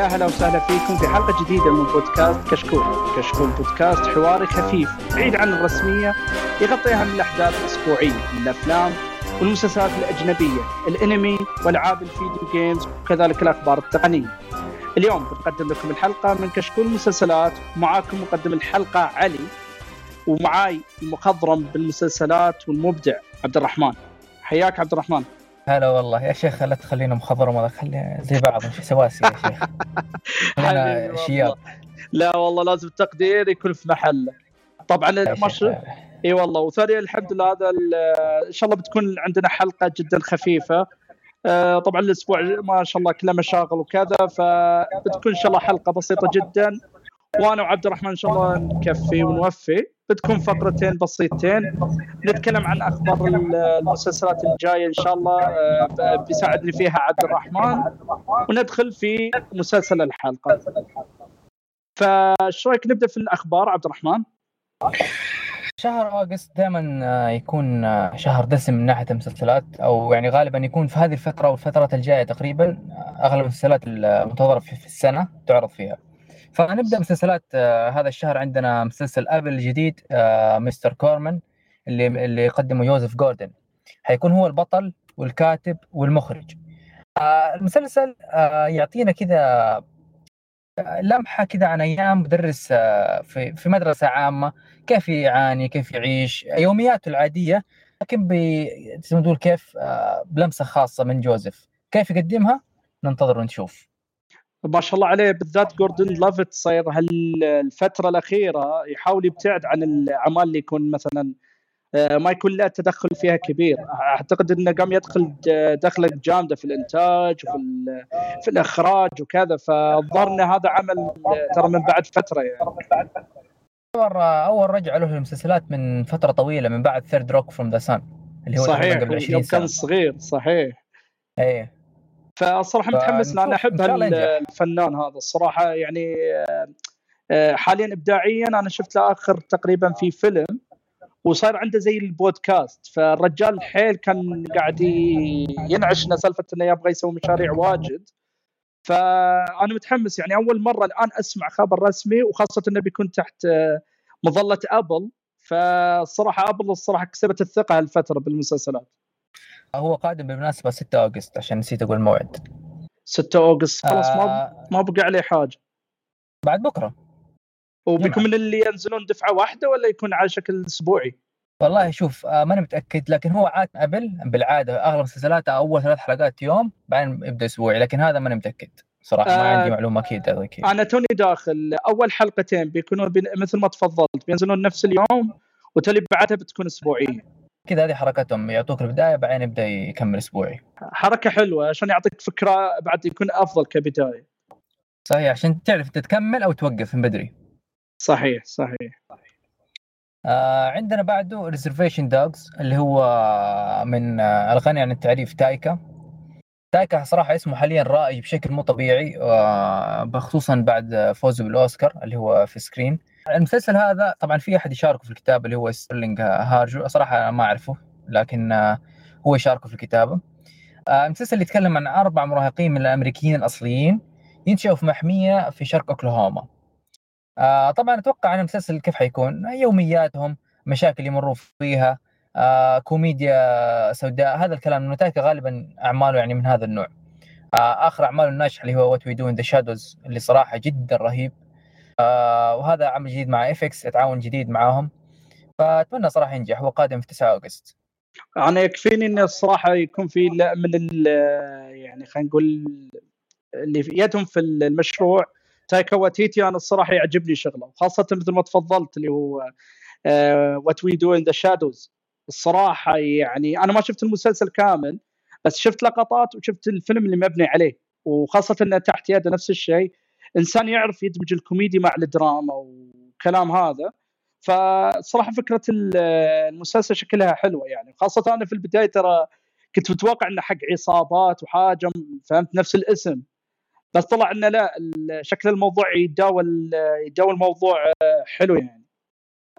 يا هلا وسهلا فيكم في حلقة جديدة من بودكاست كشكول. كشكول بودكاست حواري خفيف بعيد عن الرسمية يغطيها من الأحداث الأسبوعية من الأفلام والمسلسلات الأجنبية الأنمي وألعاب الفيديو جيمز وكذلك الأخبار التقنية. اليوم بنقدم لكم الحلقة من كشكول مسلسلات معاكم مقدم الحلقة علي ومعاي المخضرم بالمسلسلات والمبدع عبد الرحمن. حياك عبد الرحمن. هلا والله يا شيخ لا تخلينا مخضرم ولا خلي زي بعض مش سواسي يا شيخ. أنا شياب لا والله لازم التقدير يكون في محله طبعا مش إي والله وثانيا الحمد لله هذا إن شاء الله بتكون عندنا حلقة جدا خفيفة. آه، طبعا الأسبوع ما شاء الله كله مشاغل وكذا فبتكون إن شاء الله حلقة بسيطة جدا. وأنا وعبد الرحمن ان شاء الله نكفي ونوفي؟ بتكون فقرتين بسيطتين. نتكلم عن أخبار المسلسلات الجاية إن شاء الله آه، بيساعدني فيها عبد الرحمن. وندخل في مسلسل الحلقة. فايش رأيك نبدأ في الأخبار عبد الرحمن؟ شهر أغسطس دائما آه، يكون آه، شهر دسم من ناحية المسلسلات أو يعني غالبا يكون في هذه الفترة والفترات الجاية تقريبا أغلب المسلسلات المنتظرة في السنة تعرض فيها. فنبدأ مسلسلات آه هذا الشهر عندنا مسلسل أبل الجديد آه مستر كورمان اللي اللي يقدمه يوزف جوردن. حيكون هو البطل والكاتب والمخرج. آه المسلسل يعطينا كذا لمحة كذا عن أيام مدرس في في مدرسة عامة كيف يعاني كيف يعيش يومياته العادية لكن تقول كيف بلمسة خاصة من جوزيف كيف يقدمها؟ ننتظر ونشوف. ما شاء الله عليه بالذات جوردن لافت صاير هالفترة الأخيرة يحاول يبتعد عن الأعمال اللي يكون مثلا آه، ما يكون له تدخل فيها كبير. أعتقد إنه قام يدخل دخله جامدة في الإنتاج وفي في الإخراج وكذا فالظاهر إن هذا عمل ترى من بعد فترة يعني. أول رجعه له للمسلسلات من فترة طويلة من بعد 3rd Rock from the Sun اللي هو صحيح قبل 20 سنه كان صغير صحيح. إيه. فالصراحه متحمس لأن أحب الفنان هذا. الصراحة يعني آه، حاليا ابداعيا أنا شفت له آخر تقريبا في فيلم وصار عنده زي البودكاست. فالرجال حيل كان قاعد ينعش سالفة إنه يبغى يسوي مشاريع واجد. فأنا متحمس. يعني أول مرة الآن أسمع خبر رسمي وخاصة إنه بيكون تحت آه، مظلة أبل. فالصراحه أبل الصراحة كسبت الثقة هالفترة بالمسلسلات. هو قادم بالمناسبة 6 August عشان نسيت أقول الموعد 6 اوغست خلاص آه. ما ما بقى عليه حاجة. بعد بكرة. وبيكون من اللي ينزلون دفعة واحدة ولا يكون على شكل أسبوعي؟ والله شوف آه ماني متأكد لكن هو عاد قبل بالعادة أغلب مسلسلاته أول ثلاث حلقات يوم بعدين يبدأ أسبوعي لكن هذا ماني متأكد صراحة آه ما عندي آه، معلومة أكيد أنا توني داخل. أول حلقتين بيكونون مثل ما تفضلت بينزلون نفس اليوم وتالي بعدها بتكون أسبوعية. كذا هذه حركتهم. يعطوك البدايه بعدين يبدأ يكمل أسبوعي. حركة حلوة. عشان يعطيك فكرة بعد يكون أفضل كبداية؟ صحيح عشان تعرف تتكمل أو توقف من بدري. صحيح صحيح. آه عندنا بعده Reservation Dogs اللي هو من آه الغني عن التعريف تايكا. تايكا صراحة اسمه حاليا رائج بشكل مو طبيعي آه خصوصا بعد فوزه بالأوسكار اللي هو في screen المسلسل هذا طبعا في أحد يشاركه في الكتابه اللي هو سترلينج هارجو صراحة ما أعرفه لكن هو يشاركه في الكتابة. آه، المسلسل يتكلم عن أربع مراهقين من الأمريكيين الأصليين ينشأوا في محمية في شرق أوكلاهوما. آه، طبعا أتوقع أن المسلسل كيف حيكون؟ يومياتهم مشاكل يمروا فيها آه، كوميديا سوداء هذا الكلام تايكا غالبا أعماله يعني من هذا النوع. آخر أعماله الناجحة اللي هو What We Do in the Shadows اللي صراحة جدا رهيب. آه وهذا عمل جديد مع FX تعاون جديد معاهم. فأتمنى صراحة ينجح هو قادم في 9 August أنا يكفيني انه الصراحة يكون في من يعني خلينا نقول اللي في يدهم في المشروع تايكا واتيتي أنا الصراحة يعجبني شغله خاصه مثل ما تفضلت اللي هو What We Do in the Shadows الصراحة يعني أنا ما شفت المسلسل كامل بس شفت لقطات وشفت الفيلم اللي مبني عليه وخاصة إنه تحت يده نفس الشيء. إنسان يعرف يدمج الكوميدي مع الدراما وكلام هذا. فصراحة فكرة المسلسل شكلها حلوة يعني. خاصة أنا في البداية ترى كنت متوقع إنه حق عصابات وحاجه فهمت؟ نفس الاسم. بس طلع إنه لا شكل الموضوع يتداول يتداول الموضوع حلو يعني.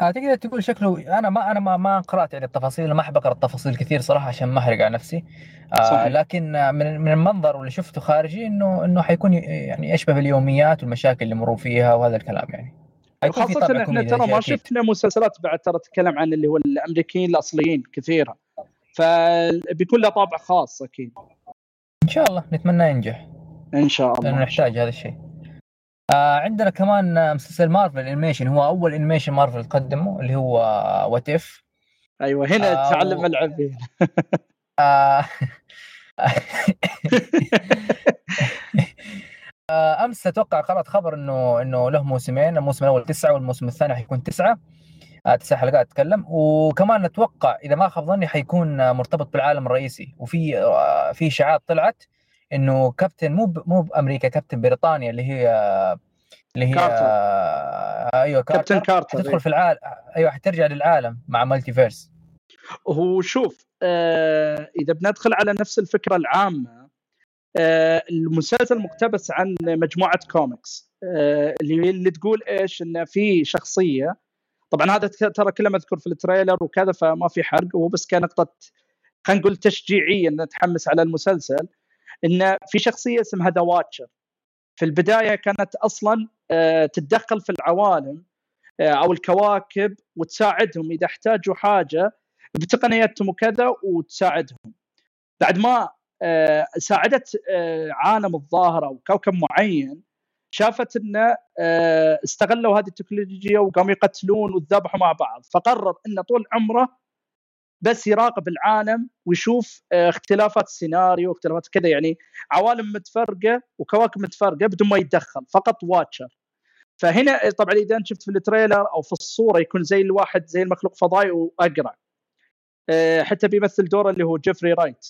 آه تقدر تقول شكله أنا ما أنا ما, ما قرأت يعني التفاصيل ما أحب أقرأ التفاصيل كثير صراحة عشان ما أحرق على نفسي. آه صحيح. لكن من من المنظر واللي شفته خارجي إنه إنه حيكون يعني يشبه اليوميات والمشاكل اللي مروا فيها وهذا الكلام يعني. خاصة إحنا ترى ما شفنا مسلسلات بعد ترى تتكلم عن اللي هو الأمريكيين الأصليين كثيرة. فبيكون له طابع خاص أكيد. إن شاء الله نتمنى ينجح. إن شاء الله. لأنه نحتاج هذا الشيء. آه عندنا كمان مسلسل مارفل animation هو أول animation مارفل قدمه اللي هو What If أيوه هنا آه تعلم و... العب آه آه، أمس أتوقع قرأت خبر إنه إنه له موسمين الموسم الأول تسعة والموسم الثاني حيكون تسعة. آه تسع حلقات أتكلم. وكمان أتوقع إذا ما خاب ظني حيكون مرتبط بالعالم الرئيسي. وفي آه في اشاعات طلعت إنه كابتن مو مو بأمريكا كابتن بريطانيا اللي هي اللي هي كارتر. آه أيوه كارتر كابتن كارتر تدخل أيوة. في العالم أيوه حترجع للعالم مع multiverse هو شوف آه إذا بندخل على نفس الفكرة العامة آه المسلسل مقتبس عن مجموعة كوميكس آه اللي اللي تقول إيش إن في شخصية طبعا هذا ترى كله مذكور في ال trailer وكذا فما في حرق هو بس كنقطة خلينا نقول تشجيعيه نتحمس على المسلسل إن في شخصية اسمها The Watcher في البداية كانت أصلا آه، تتدخل في العوالم آه، أو الكواكب وتساعدهم إذا احتاجوا حاجة بتقنياتهم وكذا وتساعدهم. بعد ما آه، ساعدت عالم الظاهر أو كوكب معين شافت انه استغلوا هذه التكنولوجيا وقاموا يقتلون وتذبحوا مع بعض. فقرر انه طول عمره بس يراقب العالم ويشوف آه، اختلافات السيناريو واختلافات كذا. يعني عوالم متفرقة وكواكب متفرقة بدون ما يتدخل فقط Watcher فهنا طبعا إذا أنت شفت في ال trailer أو في الصورة يكون زي الواحد زي المخلوق فضائي وأقرع. آه، حتى بيمثل دوره اللي هو جيفري رايت.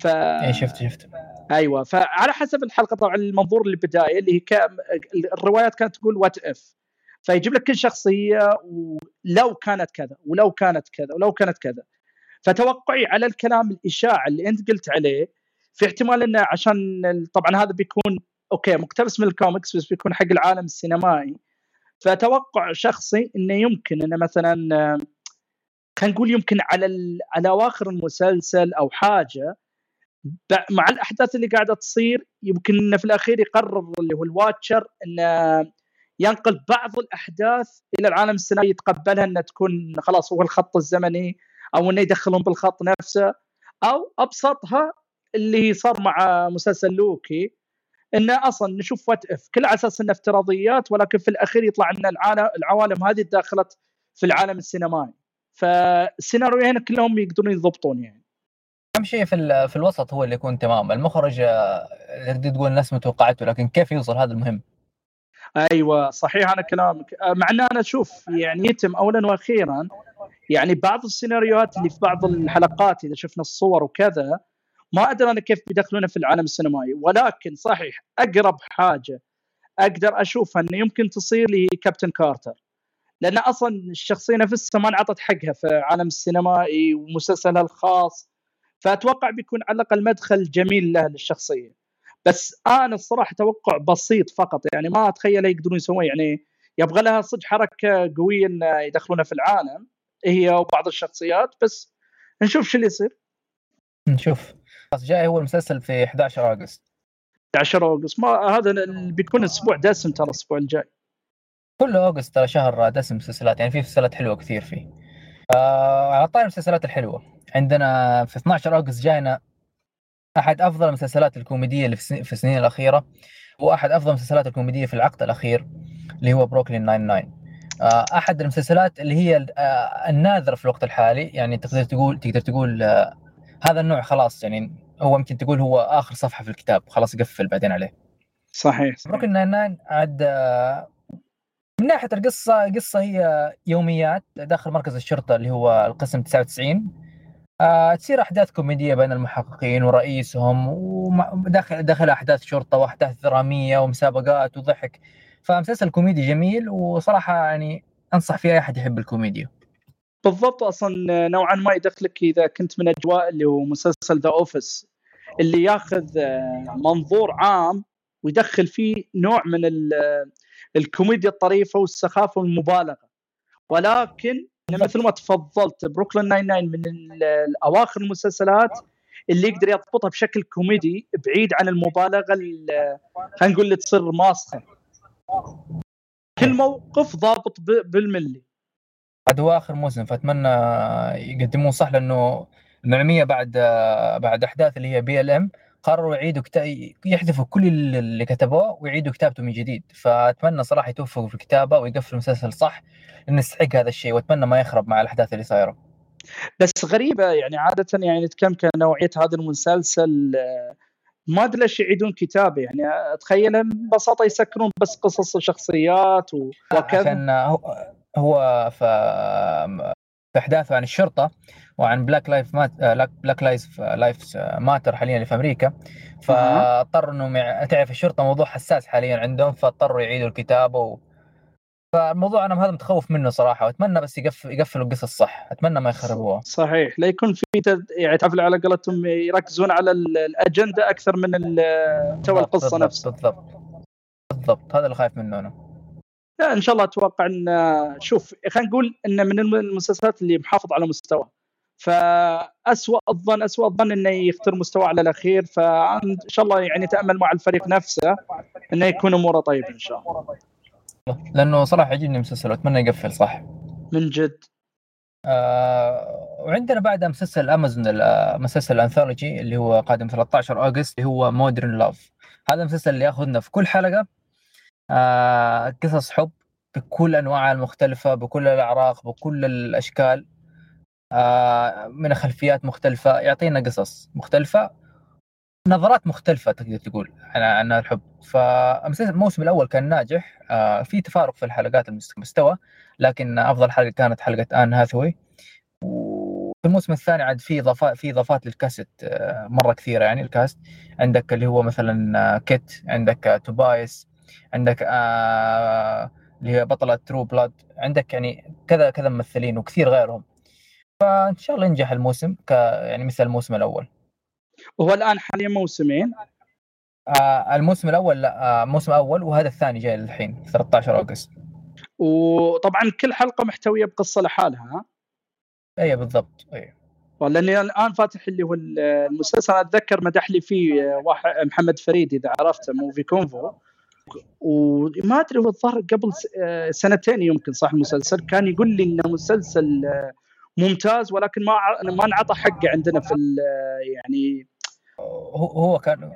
ف اي شفت شفت أيوه فعلى حسب الحلقة طبعا المنظور البدايه اللي هي كان الروايات كانت تقول What If فيجيب لك كل شخصية ولو كانت كذا ولو كانت كذا ولو كانت كذا. فتوقعي على الكلام الإشاعة اللي أنت قلت عليه في احتمال إنه عشان طبعا هذا بيكون okay مقتبس من الكوميكس بس بيكون حق العالم السينمائي. فتوقع شخصي إنه يمكن إنه مثلا خلينا نقول يمكن على على أواخر المسلسل أو حاجة مع الأحداث اللي قاعدة تصير يمكن إنه في الأخير يقرر اللي هو ال Watcher إنه ينقل بعض الأحداث إلى العالم السينمائي يتقبلها إنها تكون خلاص هو الخط الزمني أو إنه يدخلهم بالخط نفسه أو أبسطها اللي صار مع مسلسل لوكي إنه أصلا نشوف What If كل على أساس إنه افتراضيات ولكن في الأخير يطلع إن العالم العوالم هذه دخلت في العالم السينمائي. فالسيناريوهين كلهم يقدرون يضبطون يعني. أهم شيء في في الوسط هو اللي يكون تمام. المخرج آه، تقدر تقول الناس متوقعته لكن كيف يوصل هذا المهم؟ أيوه صحيح أنا كلامك. آه، مع إن أنا أشوف يعني يتم اولا وأخيرا يعني بعض السيناريوهات اللي في بعض الحلقات إذا شفنا الصور وكذا ما أدري أنا كيف بيدخلونها في العالم السينمائي. ولكن صحيح أقرب حاجة أقدر أشوفها إنه يمكن تصير لي كابتن كارتر. لأن أصلا الشخصية نفسها ما انعطت حقها في عالم السينمائي ومسلسلها الخاص. فأتوقع بيكون على الأقل مدخل جميل له للشخصية. بس أنا الصراحة توقع بسيط فقط يعني ما أتخيل يقدرون يسوون يعني يبغى لها صدق حركة قوية إن يدخلونها في العالم هي وبعض الشخصيات بس نشوف شو اللي يصير. نشوف. جاي هو المسلسل في 11 أغسطس. 11 أغسطس ما هذا بيكون أسبوع دسم ترى الأسبوع الجاي. كله August ترى شهر دسم مسلسلات يعني في مسلسلات حلوة كثير فيه. آه على طاري المسلسلات الحلوة. عندنا في 12 August جاينا أحد أفضل المسلسلات الكوميدية اللي في السنين الأخيرة وأحد أفضل المسلسلات الكوميدية في العقد الأخير اللي هو بروكلين 99 آه، أحد المسلسلات اللي هي آه، النادرة في الوقت الحالي يعني تقدر تقول تقدر تقول آه، هذا النوع خلاص يعني هو يمكن تقول هو آخر صفحة في الكتاب خلاص قفل بعدين عليه. صحيح, صحيح. بروكلين 99 عاد من ناحية القصة قصه هي يوميات داخل مركز الشرطة اللي هو القسم 99 آه تصير أحداث كوميدية بين المحققين ورئيسهم وداخل داخل أحداث شرطة وأحداث درامية ومسابقات وضحك. فمسلسل كوميدي جميل وصراحة يعني أنصح فيه أي أحد يحب الكوميديا. بالضبط أصلا نوعا ما يدخلك إذا كنت من أجواء اللي هو مسلسل The Office اللي ياخذ آه، منظور عام ويدخل فيه نوع من الكوميديا الطريفة والسخافة والمبالغة. ولكن مثل ما تفضلت بروكلين 99 من اواخر المسلسلات اللي يقدر يضبطها بشكل كوميدي بعيد عن المبالغة خلينا نقول اللي تصير ماسخة. كل موقف ضابط بالملي. هذا هو آخر موسم فأتمنى يقدمون صح لأنه المعميه بعد بعد أحداث اللي هي بي ال ام قرروا يعيدوا كتا... يحذفوا كل اللي كتبوه ويعيدوا كتابته من جديد. فأتمنى صراحة يتوفقوا في الكتابه ويقفلوا المسلسل صح لأنه يستحق هذا الشيء وأتمنى ما يخرب مع الأحداث اللي صايرة. بس غريبة يعني عادة يعني نتكلم نوعيه هذا المسلسل ما أدري ليش يعيدون كتابه يعني أتخيل ببساطة يسكرون بس قصص الشخصيات وكذا. عشان هو هو في أحداثه عن الشرطة وعن Black Lives Matt Black Lives Lives Matter حاليا اللي في أمريكا. فاضطر إنهم تعرف الشرطة موضوع حساس حاليا عندهم فاضطروا يعيدوا الكتابة و... فالموضوع أنا هذا متخوف منه صراحة وأتمنى بس يقفل يقفلوا القصص صح أتمنى ما يخربوها. صحيح. لا يكون في تد... يعني تعرف على قولتهم يركزون على الأجندة أكثر من تو القصة نفسها. بالضبط بالضبط. هذا اللي خايف منه أنا. لا إن شاء الله أتوقع إن شوف خلينا نقول إن من المسلسلات اللي محافظ على مستوى فاسوء الظن اسوء الظن إنه يختار مستوى على الأخير. فان شاء الله يعني تامل مع الفريق نفسه إنه يكون أموره طيبه إن شاء الله. لأنه صراحة عجبني المسلسل واتمنى يقفل صح؟ من جد. آه وعندنا بعدها مسلسل أمازون مسلسل ال anthology اللي هو قادم 13 August اللي هو Modern Love هذا المسلسل اللي ياخذنا في كل حلقة. قصص حب بكل انواعها المختلفة بكل الأعراق بكل الأشكال آه من خلفيات مختلفة يعطينا قصص مختلفة نظرات مختلفة تقدر تقول عن عن الحب. فالموسم الأول كان ناجح آه في تفارق في الحلقات المستوى لكن أفضل حلقة كانت حلقة آن هاثوي وفي الموسم الثاني عاد في إضافات في إضافات لل cast آه مرة كثيرة يعني ال cast. عندك اللي هو مثلا آه كيت عندك آه توبايس عندك آه اللي هي بطلة True Blood عندك يعني كذا كذا ممثلين وكثير غيرهم. فإن شاء الله ينجح الموسم ك يعني مثل الموسم الأول. وهو الآن حاليا موسمين؟ آه الموسم الأول لا آه موسم أول وهذا الثاني جاي الحين 13 August وطبعا كل حلقة محتوية بقصة لحالها اي بالضبط اي لاني الآن فاتح اللي هو المسلسل أتذكر مدح لي فيه واحد محمد فريد إذا عرفته موفي كونفو. وما أدري هو الظاهر قبل سنتين يمكن صح المسلسل. كان يقول لي إنه مسلسل ممتاز ولكن ما ما انعطى حقه عندنا في يعني. هو هو كان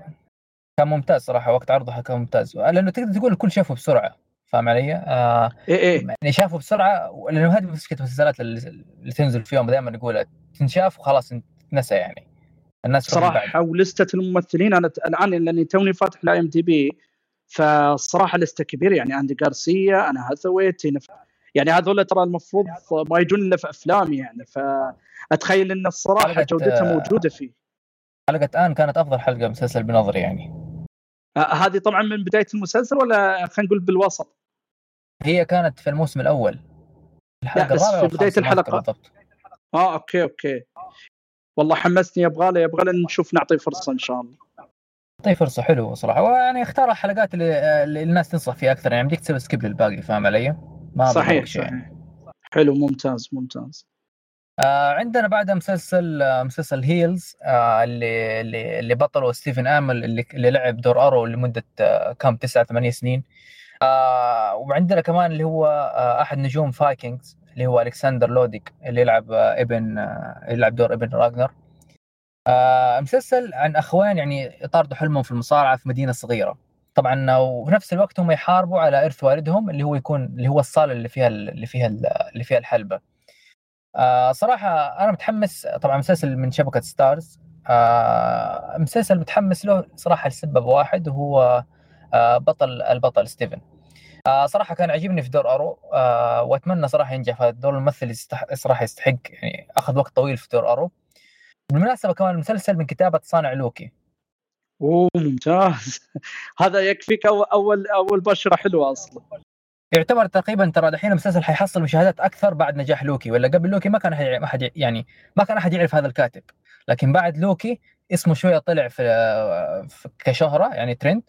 كان ممتاز صراحة وقت عرضه كان ممتاز. لأنه تقدر تقول الكل شافه بسرعة فاهم علي؟ آه إيه إيه. يعني شافه بسرعة لأنه هذه مشكله المسلسلات اللي تنزل في يوم دائما نقولها تنشاف وخلاص تنسى يعني. الناس صراحة ولستة الممثلين أنا الآن لأني توني فاتح ال IMDb فالصراحه لسته كبيره يعني عندي غارسيا آن هاثوي تينا في يعني هذول ترى المفروض ما يجون إلا في أفلام يعني فأتخيل إن الصراحة جودتها موجودة فيه. حلقة آن كانت أفضل حلقة مسلسل بنظري يعني. آه هذه طبعا من بداية المسلسل ولا خلينا نقول بالوسط؟ هي كانت في الموسم الأول. الحلقة لا بس في بداية الحلقة. بالضبط. آه okay okay. والله حمسني يبغى له يبغى له نشوف نعطيه فرصة إن شاء الله. نعطيه فرصة حلوة صراحة. ويعني اختار الحلقات اللي, اللي الناس تنصح فيها أكثر يعني بديك تسوي skip للباقي فاهم علي؟ ما صحيح صحيح. حلو ممتاز ممتاز. آه عندنا بعدها مسلسل آه مسلسل Heels آه اللي اللي اللي بطله ستيفن آمل اللي, اللي لعب دور Arrow لمدة آه كم تسعة ثمانية سنين. آه وعندنا كمان اللي هو آه أحد نجوم فايكنجز اللي هو الكسندر لودويك اللي يلعب آه ابن آه يلعب دور ابن راجنار. آه مسلسل عن اخوين يعني يطاردوا حلمهم في المصارعة في مدينة صغيرة طبعا وفي نفس الوقت هم يحاربوا على إرث والدهم اللي هو يكون اللي هو الصالة اللي فيها اللي فيها اللي فيها الحلبة. آه صراحة أنا متحمس طبعا مسلسل من شبكة ستارز آه مسلسل متحمس له صراحة لسبب واحد وهو آه بطل البطل ستيفن. آه صراحة كان عجبني في دور أرو آه وأتمنى صراحة ينجح في الدور الممثل يستح... صراحة يستحق يعني أخذ وقت طويل في دور أرو. بالمناسبة كمان المسلسل من كتابة صانع لوكي. أوه ممتاز. هذا يكفيك أول أول بشارة حلوة أصلا. يعتبر تقريبا ترى دحين المسلسل حيحصل مشاهدات أكثر بعد نجاح لوكي ولا قبل لوكي ما كان احد يعني ما كان أحد يعرف هذا الكاتب. لكن بعد لوكي اسمه شوية طلع في, في كشهرة يعني ترند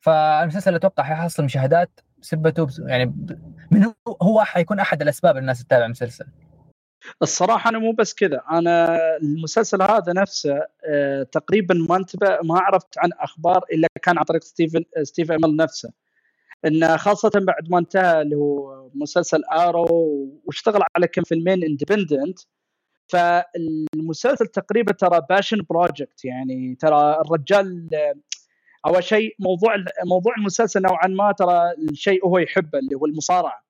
فالمسلسل أتوقع حيحصل مشاهدات سبته يعني من هو حيكون أحد الأسباب الناس تتابع المسلسل الصراحة أنا مو بس كذا أنا المسلسل هذا نفسه آه تقريبا ما انتبه ما عرفت عن أخبار إلا كان عن طريق ستيفن ستيف امل نفسه. انه خاصة بعد ما انتهى اللي هو مسلسل آرو واشتغل على كم فيلمين independent فالمسلسل تقريبا ترى passion project يعني ترى الرجال أول شيء موضوع موضوع المسلسل نوعا ما ترى الشيء هو يحبه اللي هو المصارعة.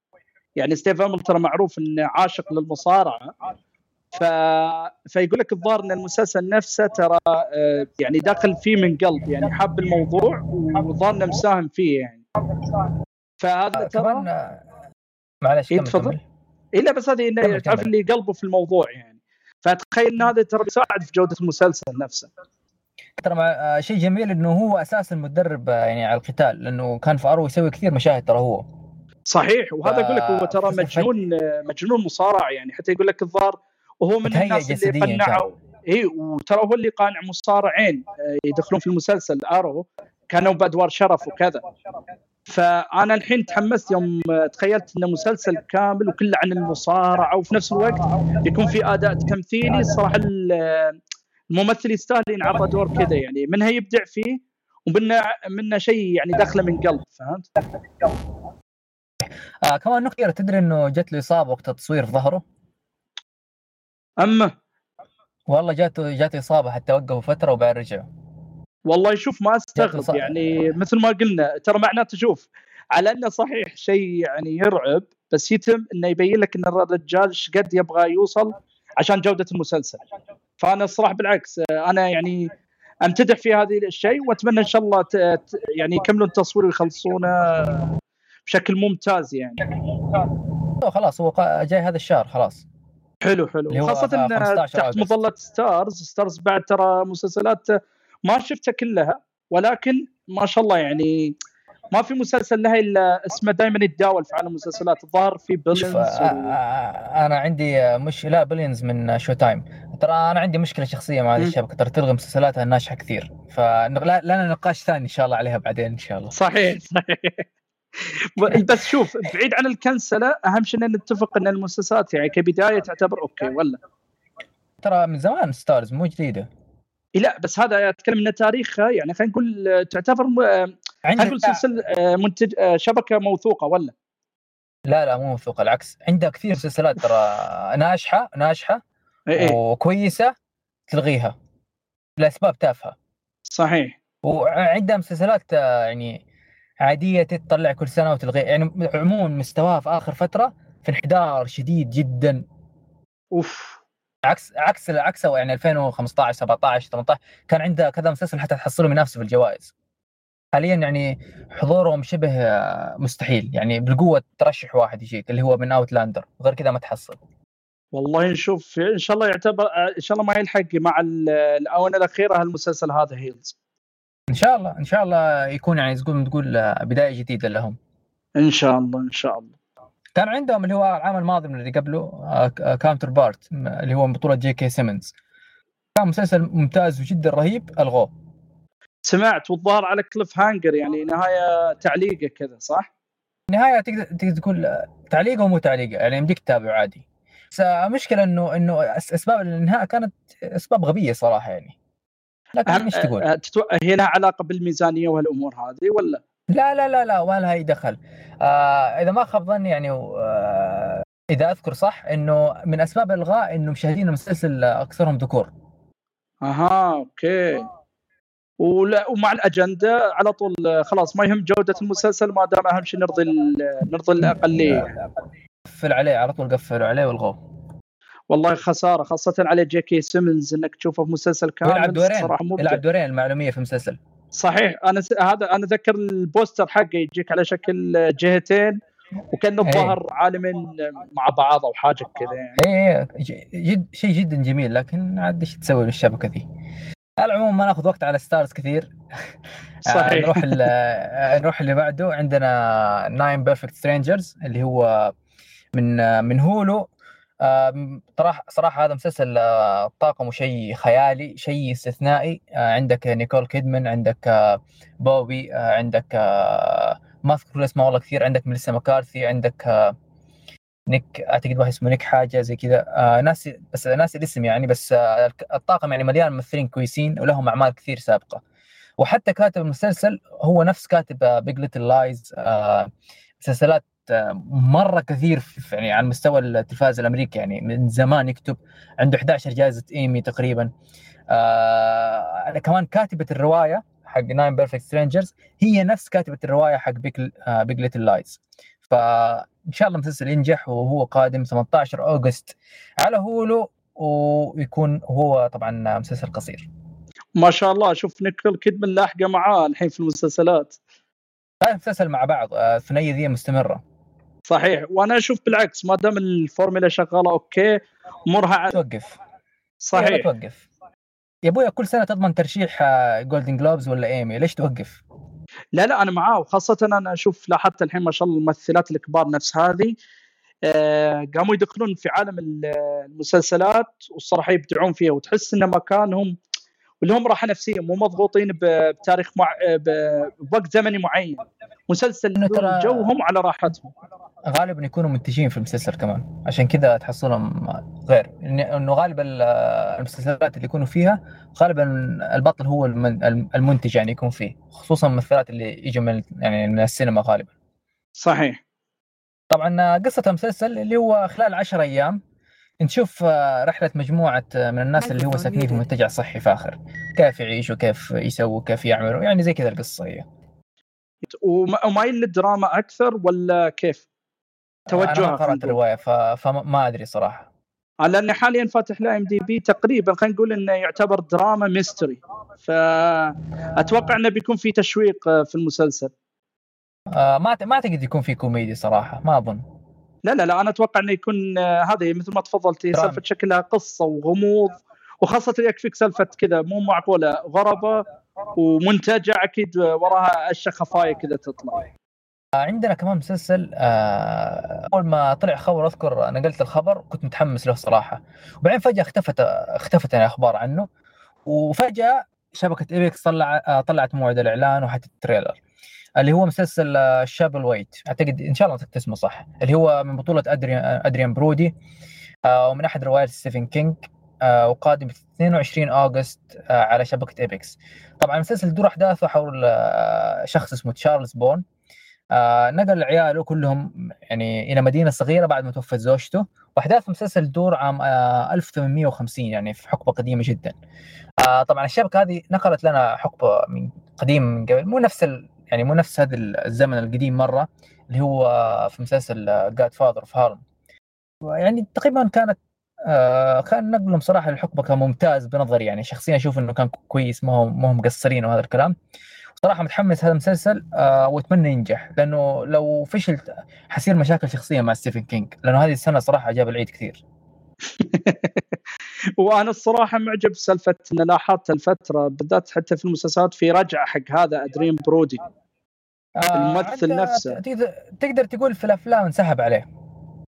يعني ستيف امل ترى معروف إنه عاشق للمصارعة. ف... فيقول لك الظاهر إن المسلسل نفسه ترى آه، يعني داخل فيه من قلب يعني حاب الموضوع والظاهر مساهم فيه يعني. فهذا آه، ترى معلش إيه تفضل. اي لا بس هذه إنه تعرف اللي قلبه في الموضوع يعني. فتخيل إن هذا ترى بيساعد في جودة المسلسل نفسه. ترى آه، شيء جميل إنه هو أساسا مدرب يعني على القتال لأنه كان في ارو يسوي كثير مشاهد ترى هو. صحيح وهذا أقول لك هو ترى مجنون مجنون مصارع يعني حتى يقول لك الظاهر وهو من الناس اللي قنعوا اي وترى هو اللي قانع مصارعين آه، يدخلون في المسلسل آرو كانوا بأدوار شرف وكذا. فأنا الحين تحمست يوم تخيلت انه مسلسل كامل وكله عن المصارعة وفي نفس الوقت يكون في أداء تمثيلي الصراحه الممثل يستاهل ينعطى دور كذا يعني منها يبدع فيه ومنه منه شيء يعني داخله من قلب فهمت؟ آه كمان نقطة تدري إنه جت له إصابة وقت التصوير في ظهره؟ أما؟ والله جاته جاته إصابة حتى وقفوا فترة وبعد رجعوا. والله شوف ما أستغرب يعني مثل ما قلنا ترى معناته شوف على إنه صحيح شيء يعني يرعب بس يتم إنه يبين لك إن الرجال إيش قد يبغى يوصل عشان جودة المسلسل. فأنا الصراحة بالعكس أنا يعني أمتدح في هذه الشيء وأتمنى إن شاء الله يعني يكملوا التصوير ويخلصونه. بشكل ممتاز يعني. خلاص هو جاي هذا الشهر خلاص. حلو حلو. خاصة تحت مظلة ستارز ستارز بعد ترى مسلسلات ما شفتها كلها ولكن ما شاء الله يعني ما في مسلسل لها إلا اسمه دائما يتداول في عالم المسلسلات الظاهر في بيليونز و... أنا عندي مش لا بيليونز من شو تايم ترى أنا عندي مشكلة شخصية مع هذه الشبكة. ترى تلغي مسلسلاتها الناجحه كثير. فلنا نقاش ثاني إن شاء الله عليها بعدين إن شاء الله. صحيح صحيح. بس شوف بعيد عن الكنسلة أهم شيء إن نتفق إن المسلسلات يعني كبداية تعتبر okay ولا؟ ترى من زمان ستارز مو جديدة. لا بس هذا أتكلم إن تاريخها يعني خلينا نقول تعتبر خلينا نقول سلسلة آه، منتج آه، شبكة موثوقة ولا؟ لا لا مو موثوقة العكس. عندها كثير مسلسلات ترى ناجحة ناجحة إيه. وكويسة تلغيها لأسباب تافهة. صحيح. وعندها مسلسلات آه، يعني عادية تطلع كل سنة وتلغي. يعني عموما مستواها في آخر فترة في انحدار شديد جدا. أوف. عكس عكس عكس يعني 2015 17 18 كان عنده كذا مسلسل حتى تحصلهم ينافسوا في الجوائز. حاليا يعني حضورهم شبه مستحيل. يعني بالقوة ترشح واحد يجيك اللي هو من اوتلاندر غير كذا ما تحصل. والله نشوف. إن شاء الله يعتبر إن شاء الله ما يلحق مع الآونة الأخيرة هالمسلسل هذا هيلز إن شاء الله إن شاء الله يكون يعني تقول تقول بداية جديدة لهم. إن شاء الله إن شاء الله. كان عندهم اللي هو العام الماضي من اللي قبله كاونتر بارت اللي هو بطولة جي كي سيمنز. كان مسلسل ممتاز وجدا رهيب ألغوه. سمعت والظاهر على cliffhanger يعني نهاية تعليقه كذا صح؟ نهاية تقدر تقدر تقول تعليقه ومو تعليقه يعني يمديك تتابعه عادي. بس المشكلة إنه إنه أسباب الانهاء كانت أسباب غبية صراحة يعني. لكن إيش تقول؟ هي لها علاقة بالميزانية وهالامور هذه ولا؟ لا لا لا لا ما لها اي دخل. آه إذا ما خاب ظني يعني آه إذا أذكر صح إنه من أسباب إلغاء إنه مشاهدين المسلسل أكثرهم ذكور. أها okay. ولا ومع الأجندة على طول خلاص ما يهم جودة المسلسل ما دام أهم شيء نرضي نرضي الأقلية. قفل عليه على طول قفلوا عليه والغوه. والله خسارة خاصة على جي كي سيمنز إنك تشوفه في مسلسل كامل يلعب دورين يلعب دورين المعلومية في مسلسل. صحيح أنا س... هذا أنا اتذكر ال poster حقه يجيك على شكل جهتين وكأنه إيه. الظاهر عالمين مع بعض أو حاجة كذا يعني. إيه جد شيء جدا جميل لكن عاد إيش تسوي بالشبكه ذي؟ على العموم ما ناخذ وقت على ستارز كثير. صحيح. نروح نروح اللي بعده. عندنا ناين بيرفكت سترينجرز اللي هو من من هولو. صراحة صراحة هذا مسلسل آه، طاقمه شيء خيالي شيء استثنائي. آه، عندك نيكول كيدمان عندك آه، بوبي عندك ما أذكر اسمه والله كثير. عندك ميليسا مكارثي عندك نيك أعتقد واحد اسمه نيك حاجة زي كذا. ناسي بس ناسي الاسم يعني بس الطاقم يعني مليان ممثلين كويسين ولهم أعمال كثير سابقة. وحتى كاتب المسلسل هو نفس كاتب بيج ليتل لايز مسلسلات مرة كثير يعني على مستوى التلفاز الأمريكي يعني من زمان يكتب عنده 11 جائزة إيمي تقريبا. آه كمان كاتبة الرواية حق ناين بيرفكت سترينجرز هي نفس كاتبة الرواية حق بيج آه بيج ليتل لايز فإن شاء الله المسلسل ينجح وهو قادم 18 August على هولو ويكون هو طبعا مسلسل قصير. ما شاء الله. شوف نيكول كيدمان لاحقة معاه الحين في المسلسلات. ثلاث مسلسل مع بعض. الثنائية ذي مستمرة. صحيح. وأنا أشوف بالعكس ما دام الفورمولا شغالة okay امورها توقف. صحيح. توقف. يا ابويا كل سنة تضمن ترشيح Golden آه، Globes ولا ايمي ليش توقف؟ لا لا أنا معاه وخاصه أنا أشوف لاحظت الحين ما شاء الله الممثلات الكبار نفس هذه. آه قاموا يدخلون في عالم المسلسلات والصراحة يبدعون فيها وتحس إن مكانهم ولهم راحه نفسيه مو مضغوطين بتاريخ مع بوقت زمني معين. مسلسل جوهم على راحتهم. غالبا يكونوا منتجين في المسلسل كمان. عشان كذا تحصلهم غير. إنه غالبا المسلسلات اللي يكونوا فيها غالبا البطل هو المنتج يعني يكون فيه. خصوصا الممثلات اللي يجوا من يعني من السينما غالبا. صحيح. طبعا قصة المسلسل اللي هو خلال 10 أيام نشوف رحلة مجموعة من الناس اللي هو ساكنين في منتجع صحي فاخر كيف يعيشوا؟ كيف يسووا؟ كيف يعملوا؟ يعني زي كذا القصة هي. ومايل للدراما أكثر ولا كيف؟ توجهها أنا قرأت الرواية فما أدري صراحة. لاني حاليا فاتح ال IMDb تقريبا خلينا نقول إنه يعتبر drama mystery فاتوقع إنه بيكون في تشويق في المسلسل. آه ما ما أعتقد يكون في كوميدي صراحة ما أظن. لا لا لا أنا أتوقع إنه يكون آه هذا مثل ما تفضلتي سالفة شكلها قصة وغموض وخاصة يكفيك سالفة كذا مو معقولة غربة ومنتجع أكيد وراها أشياء خفايا كذا تطلع. عندنا كمان مسلسل آه، أول ما طلع خبر أذكر نقلت الخبر كنت متحمس له صراحة. وبعدين فجأة اختفت اختفت يعني أخبار عنه. وفجأة شبكة Epix طلع آه، طلعت موعد الإعلان وحتى ال trailer. اللي هو مسلسل Chapel آه، Waite. أعتقد إن شاء الله نطقت اسمه صح؟ اللي هو من بطولة ادريان أدريان برودي ومن أحد روايات ستيفن كينج وقادم 22 August على شبكة Epix. طبعا المسلسل يدور أحداثه حول شخص اسمه تشارلز بون آه نقل عياله كلهم يعني إلى مدينة صغيرة بعد ما توفت زوجته. وأحداث المسلسل تدور عام آه 1850 يعني في حقبة قديمة جدا. آه طبعا الشبكة هذه نقلت لنا حقبة من قديم من قبل. مو نفس. يعني مو نفس هذا الزمن القديم مرة اللي هو في مسلسل Godfather of Harlem يعني تقريبا كانت آه خلينا نقول صراحة الحقبة كان ممتاز بنظري يعني شخصيا أشوف إنه كان كويس ما هو ما هم مقصرين وهذا الكلام. صراحة متحمس هذا المسلسل آه وأتمنى ينجح لأنه لو فشل حصير مشاكل شخصية مع ستيفن كينج لأنه هذه السنة صراحة جاب العيد كثير. وأنا الصراحة معجب سالفه إن لاحظت الفترة بالذات حتى في المسلسلات في رجعة حق هذا ادريان برودي آه الممثل نفسه. تقدر تقول في الأفلام انسحب عليه.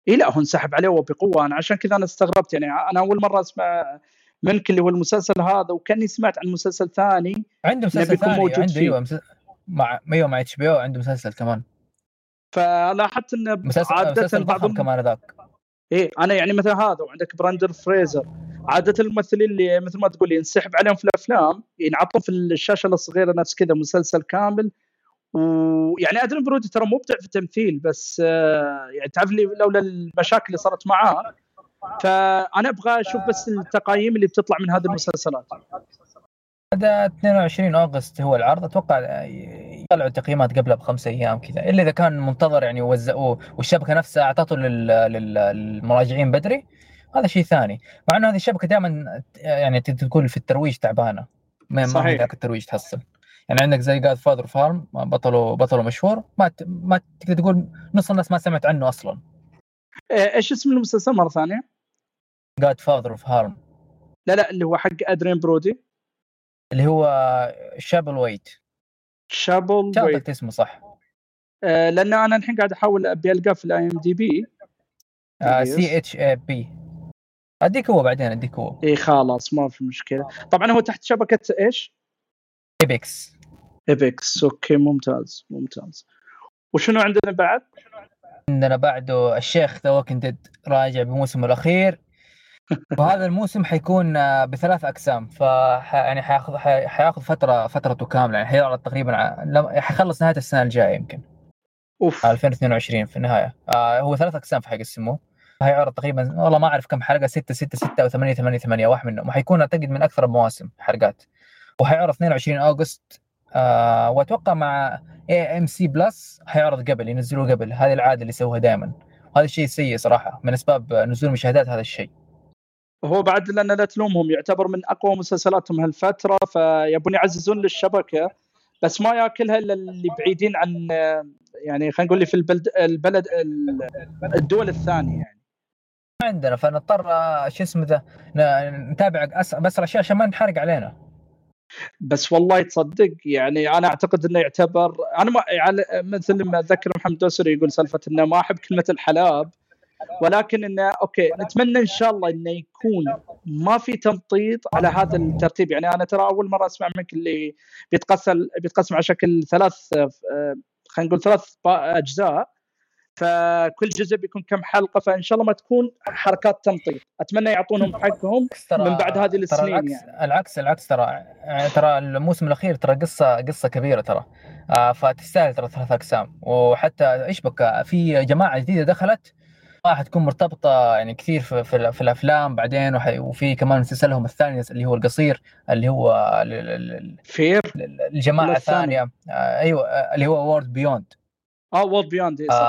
إي لا هو انسحب عليه وبقوة. أنا عشان كذا أنا استغربت يعني أنا أول مرة أسمع منك اللي هو المسلسل هذا وكأني سمعت عن مسلسل ثاني عنده مسلسل ثاني موجود عنده أيوه مسلسل مع أيوه مع HBO عنده مسلسل كمان. فلاحظت انه مسلسل عادة مسلسل بعض كمان ذاك إيه أنا يعني مثلا هذا وعندك براندن فريزر. عادة الممثلين اللي مثل ما تقول ينسحب عليهم في الأفلام ينعطون في الشاشة الصغيرة نفس كذا مسلسل كامل. ويعني أدريان برودي ترى مبدع في التمثيل بس آه، يعني تعرف لي لولا المشاكل اللي صارت معاه فأنا أبغى أشوف بس التقايم اللي بتطلع من هذه المسلسلات. هذا 22 August هو العرض أتوقع يطلعوا التقييمات قبلها بخمس أيام كذا إلا إذا كان منتظر يعني وزعوه والشبكة نفسها أعطته للمراجعين بدري. هذا شيء ثاني. مع إنه هذه الشبكة دائما يعني تقول في الترويج تعبانة. ما صحيح. ذاك الترويج تحصل. يعني عندك زي Godfather Harlem بطله بطله مشهور. ما ما تقدر تقول نص الناس ما سمعت عنه أصلا. إيش اسم المسلسل مرة ثانية؟ Godfather of Harlem لا لا اللي هو حق ادريان برودي. اللي هو شابل ويت شابل ويت اسمه صح. آه لأن أنا الحين قاعد أحاول أبي ألقاه في ال IMDb سي اتش اي بي أديك هو بعدين أديك هو. اي خلاص ما في مشكلة. طبعا هو تحت شبكة إيش؟ Epix. Epix. okay ممتاز ممتاز. وشنو عندنا بعد؟ عندنا بعده الشيخ The Walking Dead راجع بموسمه الأخير. وهذا الموسم حيكون آه، بثلاث أقسام. ف يعني حياخذ حياخذ فترة فترته كاملة. يعني حيعرض تقريبا حيخلص نهاية السنة الجاية يمكن. أوف. 2022 في النهاية. آه هو ثلاث أقسام حيقسموه هيعرض تقريبا والله ما أعرف كم حلقة 6 6 6 أو 8 8 8 واحد منهم. وحيكون أعتقد من أكثر المواسم حلقات. وحيعرض 22 August آه وأتوقع مع AMC Plus حيعرض قبل ينزلوه قبل. هذه العادة اللي يسووها دائما وهذا الشيء سيء صراحة من أسباب نزول مشاهدات هذا الشيء. هو بعد لأن لا تلومهم يعتبر من أقوى مسلسلاتهم هالفترة فيبون يعززون للشبكة. بس ما يأكلها إلا اللي بعيدين عن يعني خلينا نقول في البلد البلد الدول الثانية يعني. ما عندنا فنضطر آه، شو اسمه ذا نتابع باسرع شيء عشان ما نحرق علينا. بس والله تصدق يعني أنا أعتقد إنه يعتبر أنا ما يعني مثل ما أتذكر محمد دوسري يقول سالفة إنه ما أحب كلمة الحلاب ولكن إنه okay نتمنى إن شاء الله إنه يكون ما في تمطيط على هذا الترتيب. يعني أنا ترى أول مرة أسمع منك اللي بيتقسم بيتقسم على شكل ثلاث آه، خلينا نقول ثلاث أجزاء. فكل جزء بيكون كم حلقة فإن شاء الله ما تكون حركات تمطيط. أتمنى يعطونهم حقهم من بعد هذه السنين العكس يعني. العكس العكس ترى. ترى الموسم الأخير ترى قصة قصة كبيرة ترى. آه فتستاهل ترى ثلاث أقسام. وحتى إيش بك في جماعة جديدة دخلت ما حتكون مرتبطة يعني كثير في, في, في الأفلام بعدين وفي كمان مسلسلهم الثاني اللي هو القصير اللي هو Fear ال- الجماعة؟ الثانية. آه أيوه آه، اللي هو World Beyond آه World Beyond آه صحيح.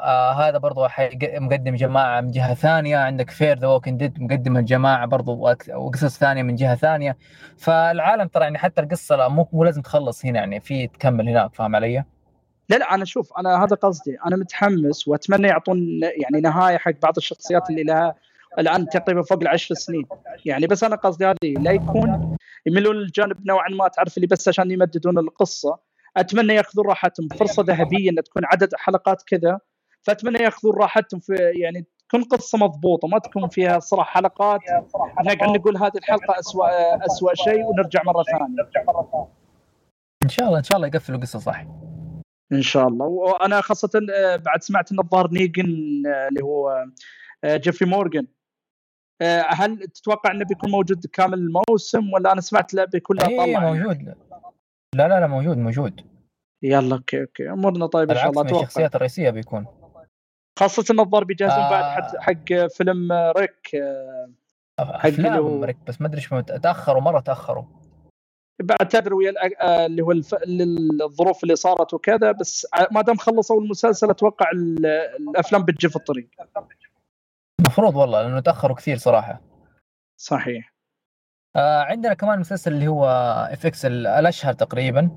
آه هذا برضو مقدم جماعة من جهة ثانية. عندك Fear the Walking Dead مقدم الجماعة برضو وقصص ثانية من جهة ثانية. فالعالم ترى يعني حتى القصة لا مو مو لازم تخلص هنا يعني في تكمل هناك فاهم علي؟ لا لا أنا شوف أنا هذا قصدي. أنا متحمس وأتمنى يعطون يعني نهاية حق بعض الشخصيات اللي لها الآن تقريبا فوق العشر سنين. يعني بس أنا قصدي هذه لا يكون يميلون للجانب نوعا ما تعرف اللي بس عشان يمددون القصة. أتمنى ياخذون راحتهم. فرصة ذهبية إن تكون عدد حلقات كذا. فأتمنى ياخذون راحتهم في يعني تكون قصة مضبوطة ما تكون فيها صراحة حلقات. نقعد نقول هذه الحلقة اسوء اسوء شيء ونرجع مرة ثانية. إن شاء الله إن شاء الله يقفلوا قصة صح. إن شاء الله. وأنا خاصة آه، بعد سمعت إن الظاهر نيجن آه، اللي هو آه، جيفري مورغان. آه، هل تتوقع إنه بيكون موجود كامل الموسم؟ ولا أنا سمعت لا بيكون له اي طلع. يعني؟ موجود. لا لا لا موجود موجود. يلا okay okay. أمورنا طيب إن شاء الله أتوقع. الشخصيات الرئيسية بيكون. خاصة ان الظاهر بيجهزون آه. بعد حق, حق فيلم ريك آه، افلام اللي هو- مرك بس ما أدري إيش تأخروا مرة تأخروا. بعد ويا آه، اللي هو الف... الظروف اللي صارت وكذا بس ما دام خلصوا المسلسل أتوقع ال- الأفلام بتجي في الطريق. المفروض والله لأنه تأخروا كثير صراحة. صحيح. آه عندنا كمان مسلسل اللي هو اف إكس الأشهر تقريبا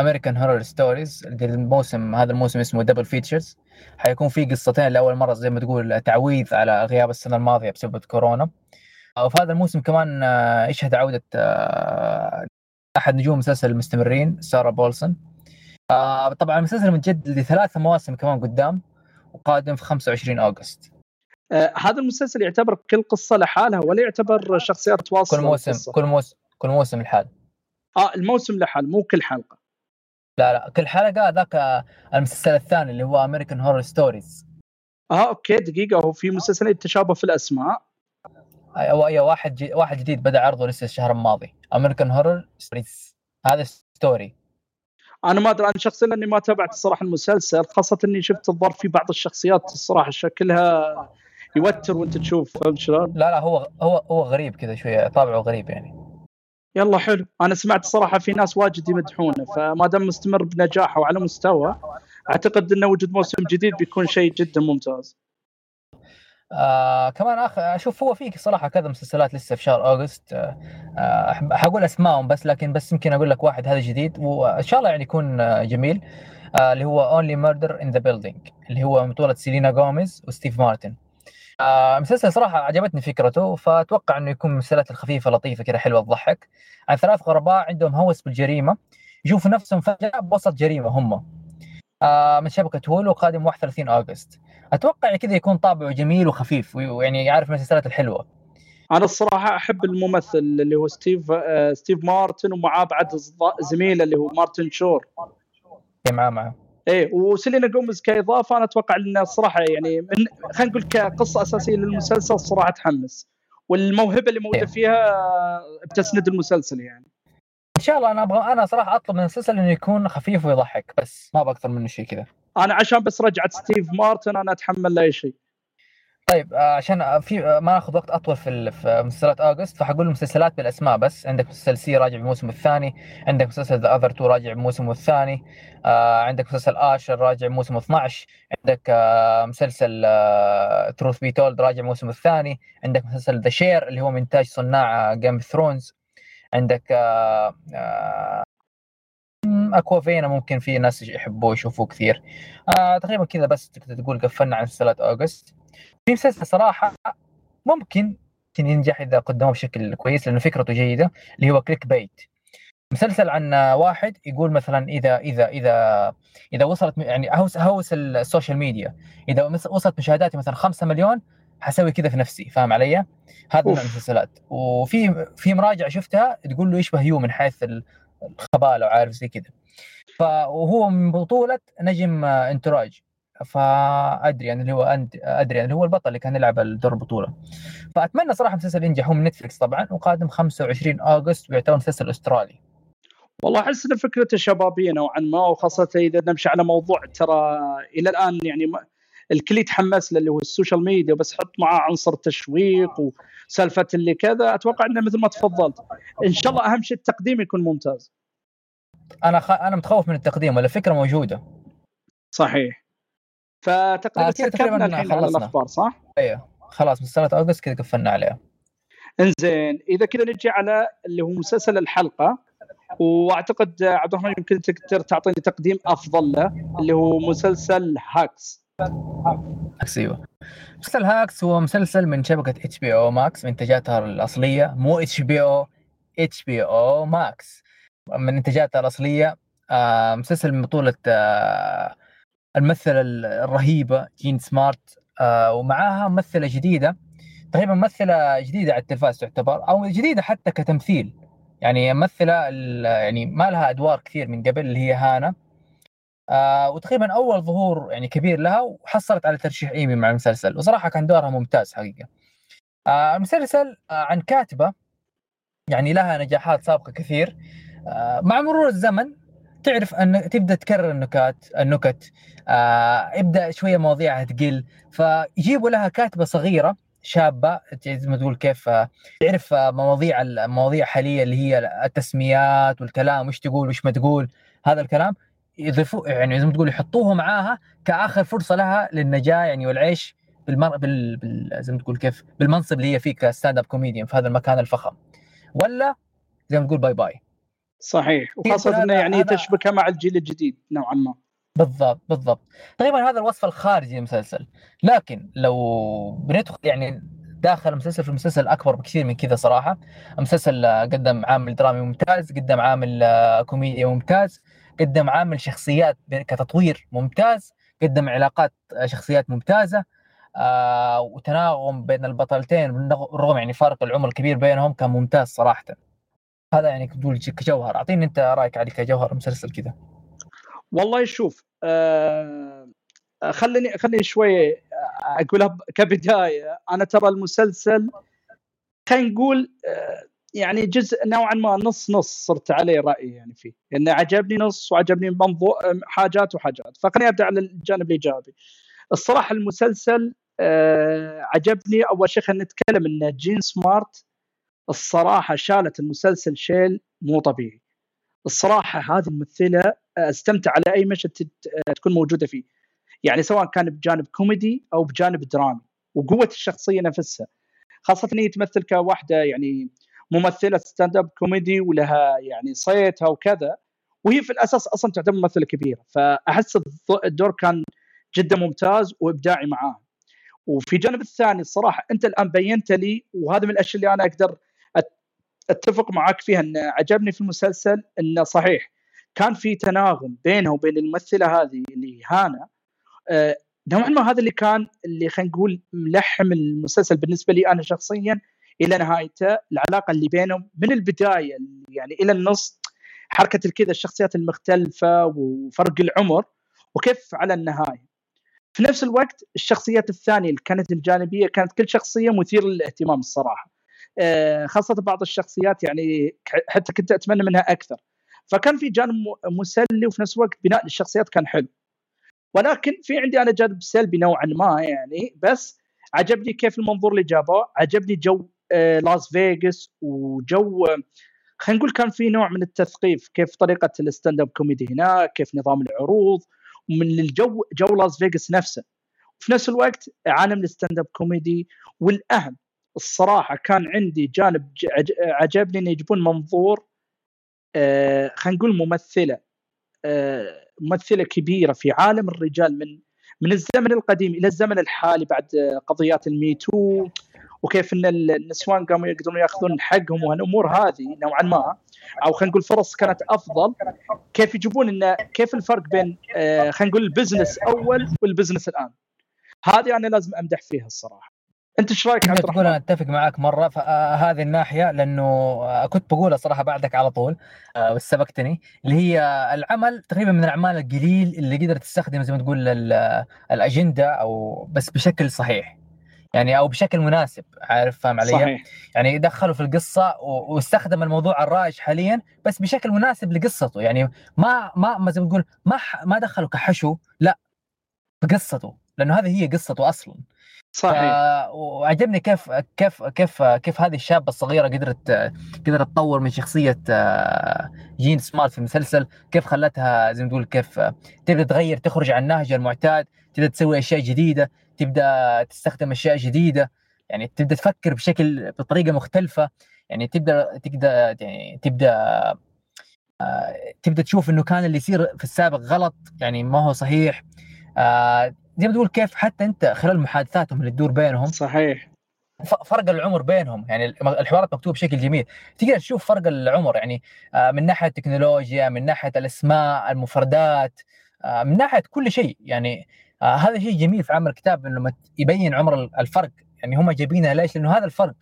American Horror Story الموسم هذا الموسم اسمه Double Feature حيكون في قصتين لأول مرة زي ما تقول تعويض على غياب السنة الماضية بسبب كورونا. آه، وفي هذا الموسم كمان آه، يشهد عودة آه، أحد نجوم المسلسل المستمرين سارة بولسون. طبعا المسلسل متجدد لثلاث مواسم كمان قدام وقادم في 25 أوغست. آه هذا المسلسل يعتبر كل قصة لحالها ولا يعتبر شخصيات تواصل كل موسم القصة؟ كل موسم كل موسم الحال آه الموسم لحال مو كل حلقة. لا لا كل حلقة ذاك المسلسل الثاني اللي هو American Horror Stories آه okay دقيقة هو في مسلسلين تشابه في الأسماء. اي واحد جي واحد جديد بدأ عرضه لسه الشهر الماضي. American Horror Stories هذا story أنا ما أدري أنا شخصيا لاني ما تابعت الصراحة المسلسل خاصة إني شفت الظاهر في بعض الشخصيات الصراحة شكلها يوتر وانت تشوف فهمت شلون؟ لا لا هو هو هو غريب كذا شوية طابعه غريب يعني. يلا حلو. أنا سمعت صراحة في ناس واجد يمدحونه فما دام مستمر بنجاحه وعلى مستوى أعتقد إنه وجود موسم جديد بيكون شيء جدا ممتاز. آه كمان اخ أشوف هو في صراحة كذا مسلسلات لسه في شهر اوغست آه آه، حقول اسمائهم بس لكن بس يمكن أقول لك واحد هذا جديد وإن شاء الله يعني يكون آه، جميل. آه اللي هو Only Murders in the Building اللي هو بطولة سيلينا جوميز وستيف مارتن. آه مسلسل صراحة عجبتني فكرته فأتوقع إنه يكون من المسلسلات الخفيفة لطيفة كذا حلوة تضحك عن ثلاث غرباء عندهم هوس بالجريمة يشوفوا نفسهم فجأة بوسط جريمة هم. آه من شبكة هولو قادم 31 اوغست أتوقع كذا يكون طابعه جميل وخفيف ويعني يعرف المسلسلات الحلوة. أنا الصراحة أحب الممثل اللي هو ستيف آه ستيف مارتن ومعاه بعد زميله اللي هو مارتن شورت. اللي معاه معاه. إيه وسيلينا جوميز كإضافة أنا أتوقع ان الصراحه يعني من خلينا نقول كقصة أساسية للمسلسل الصراحه تحمس. والموهبة اللي موجودة إيه. فيها بتسند المسلسل يعني. إن شاء الله أنا أبغى أنا صراحة أطلب من المسلسل إنه يكون خفيف ويضحك بس ما بأكثر منه شيء كذا. أنا عشان بس رجعت ستيف مارتن أنا أتحمل اي شيء. طيب آه، عشان آه، في آه، ما اخذ وقت أطول في مسلسلات اوغست فحقول المسلسلات بالأسماء بس. عندك مسلسل See راجع بالموسم الثاني عندك مسلسل The Other Two راجع بموسمه الثاني عندك مسلسل اشر راجع بموسم 12 عندك مسلسل Truth Be Told راجع الموسم الثاني عندك مسلسل The Chair اللي هو من إنتاج صناع Game of Thrones عندك اكوافينا ممكن في ناس يحبوه يشوفوه كثير. تقريبا كذا بس تقدر تقول قفلنا عن مسلسلات اوغست في مسلسل صراحة ممكن ينجح إذا قدموه بشكل كويس لأنه فكرته جيدة اللي هو Clickbait. مسلسل عن واحد يقول مثلا إذا إذا إذا إذا وصلت يعني هوس هوس ال social media. إذا وصلت مشاهداتي مثلا 5 مليون حسوي كذا في نفسي فاهم علي؟ هذا نوع of. المسلسلات. وفي في مراجعه شفتها تقول له يشبه You من حيث ال- الخباله وعارف زي كذا. ف وهو من بطولة نجم آه، Entourage. فأدري يعني اللي هو أند... أدري يعني اللي هو البطل اللي كان يلعب دور البطولة. فأتمنى صراحة مسلسل ينجح هو من نتفلكس طبعا وقادم 25 اغسطس ويعتبر مسلسل أسترالي. والله أحس إن فكرته شبابيه نوعا ما وخاصة إذا نمشي على موضوع ترى إلى الآن يعني ما الكل يتحمس له اللي هو ال social media بس حط معاه عنصر تشويق وسالفة اللي كذا. أتوقع إنه مثل ما تفضلت. إن شاء الله أهم شيء التقديم يكون ممتاز. أنا خ... أنا متخوف من التقديم ولا الفكرة موجودة. صحيح. فتقريبا آه، كذا تقريباً الحين على. الأخبار صح؟ أيوه. خلاص مسلسلات اغسطس كذا قفلنا عليها إنزين إذا كذا نجي على اللي هو مسلسل الحلقة وأعتقد عبد الرحمن يمكن تقدر تعطيني تقديم أفضل له اللي هو مسلسل Hacks. هاكس أيوه. مسلسل هاكس هو مسلسل من شبكة HBO Max من إنتاجاتها الأصلية. مو HBO HBO Max. من إنتاجاتها الأصلية آه مسلسل من بطولة الممثلة الرهيبة جين سمارت آه ومعاها ممثلة جديدة. تقريبا ممثلة جديدة على التلفاز تعتبر أو جديدة حتى كتمثيل. يعني ممثلة ال- يعني ما لها أدوار كثير من قبل اللي هي هانا. آه وتقريبا أول ظهور يعني كبير لها وحصلت على ترشيح إيمي مع المسلسل. وصراحة كان دورها ممتاز حقيقة. آه المسلسل عن كاتبة يعني لها نجاحات سابقة كثير. مع مرور الزمن تعرف أن تبدأ تكرر النكات النكت آه يبدا شوية مواضيعها تقل. فيجيبوا لها كاتبة صغيرة شابة زي ما تقول كيف آه، تعرف آه، مواضيع المواضيع حاليا اللي هي التسميات والكلام وش تقول وش ما تقول هذا الكلام. يضيفوا يعني زي ما تقول يحطوه معاها كآخر فرصة لها للنجاة يعني والعيش بالمر... بال... بال... زي ما تقول كيف بالمنصب اللي هي فيه ك stand-up comedian في هذا المكان الفخم. ولا زي ما تقول bye bye. صحيح. وخاصة إنه يعني تشبكه مع الجيل الجديد نوعا ما. بالضبط بالضبط. تقريبا هذا الوصف الخارجي للمسلسل. لكن لو بندخل يعني داخل المسلسل في المسلسل أكبر بكثير من كذا صراحة. المسلسل آه، قدم عامل درامي ممتاز قدم عامل آه، كوميديا ممتاز قدم عامل شخصيات كتطوير ممتاز قدم علاقات آه، شخصيات ممتازة. آه وتناغم بين البطلتين بالرغم يعني فارق العمر الكبير بينهم كان ممتاز صراحة. هذا يعني تقول كجوهر. أعطيني أنت رأيك عليه كجوهر مسلسل كذا. والله شوف آه خليني خليني شوي أقولها ب- كبداية. أنا ترى المسلسل خلينا نقول آه يعني جزء نوعا ما نص نص صرت عليه رأيي يعني فيه. انه عجبني نص وعجبني منظو حاجات وحاجات. فخليني أبدأ على الجانب الإيجابي. الصراحة المسلسل آه عجبني. أول شيء خلينا نتكلم ان جين سمارت الصراحة شالت المسلسل شيل مو طبيعي. الصراحة هذه الممثلة استمتع على أي مشهد تت- تكون موجودة فيه. يعني سواء كان بجانب كوميدي أو بجانب درامي وقوة الشخصية نفسها. خاصة إن هي تمثل كواحدة يعني ممثلة stand-up comedy ولها يعني صيتها وكذا وهي في الأساس أصلا تعتبر ممثلة كبيرة. فأحس الدور كان جدا ممتاز وإبداعي معاه وفي الجانب الثاني الصراحة أنت الآن بينت لي وهذا من الأشياء اللي أنا أقدر أتفق معك فيها أن عجبني في المسلسل أنه صحيح. كان في تناغم بينها وبين الممثلة هذه اللي هانا. آه، نوعا ما هذا اللي كان اللي خلينا نقول ملحم المسلسل بالنسبة لي أنا شخصيا إلى نهايته. العلاقة اللي بينهم من البداية يعني إلى النص حركة الكذا الشخصيات المختلفة وفرق العمر وكيف على النهاية. في نفس الوقت الشخصيات الثانية اللي كانت الجانبية كانت كل شخصية مثيرة للاهتمام الصراحة. خاصة بعض الشخصيات يعني حتى كنت أتمنى منها أكثر. فكان في جانب مسلي وفي نفس الوقت بناء للشخصيات كان حلو. ولكن في عندي أنا جانب سلبي نوعا ما يعني بس عجبني كيف المنظور اللي جابوه عجبني جو آه، لاس فيغاس وجو خلينا نقول كان في نوع من التثقيف كيف طريقة ال stand-up comedy هناك كيف نظام العروض ومن الجو جو لاس فيغاس نفسه. وفي نفس الوقت عالم ال stand-up comedy والأهم الصراحة كان عندي جانب عجبني إنه يجيبون منظور آه خلينا نقول ممثلة آه ممثلة كبيرة في عالم الرجال من من الزمن القديم إلى الزمن الحالي بعد قضيات ال Me Too وكيف إن النسوان قاموا يقدرون يأخذون حقهم وهالامور هذه نوعا ما. أو خلينا نقول فرص كانت أفضل. كيف يجيبون انه كيف الفرق بين آه خلينا نقول ال business أول وال business الآن؟ هذه أنا لازم أمدح فيها الصراحة. انت إيش رأيك عبد تقول أنا أتفق معك مرة في آه، هذه الناحية لأنه آه، كنت بقولها صراحة بعدك على طول آه، بس سبقتني اللي هي العمل تقريبا من الأعمال القليل اللي قدرت تستخدم زي ما تقول الأجندة أو بس بشكل صحيح يعني أو بشكل مناسب عارف فاهم علي؟ صحيح. يعني دخلوا في القصة واستخدم الموضوع الرائج حاليا بس بشكل مناسب لقصته يعني ما ما ما زي ما تقول ما ما دخلوا كحشو لا بقصته لأنه هذه هي قصته أصلا صحيح. وعجبني كيف كيف كيف كيف هذه الشابة الصغيرة قدرت قدرت تطور من شخصية آه، جين سمارت في المسلسل. كيف خلتها زي ما تقول كيف تبدأ تغير تخرج عن النهج المعتاد تبدأ تسوي أشياء جديدة تبدأ تستخدم أشياء جديدة. يعني تبدأ تفكر بشكل بطريقة مختلفة. يعني تبدا تبدا يعني تبدأ آه، تبدأ تشوف إنه كان اللي يصير في السابق غلط. يعني ما هو صحيح. آه، زي ما تقول كيف حتى انت خلال محادثاتهم اللي تدور بينهم صحيح. فرق العمر بينهم. يعني الحوارات مكتوب بشكل جميل. تقدر تشوف فرق العمر يعني آه، من ناحية التكنولوجيا من ناحية الأسماء المفردات آه، من ناحية كل شيء. يعني آه، هذا شيء جميل في عمل الكتاب إنه يبين عمر الفرق. يعني هم جايبينها ليش؟ لأنه هذا الفرق.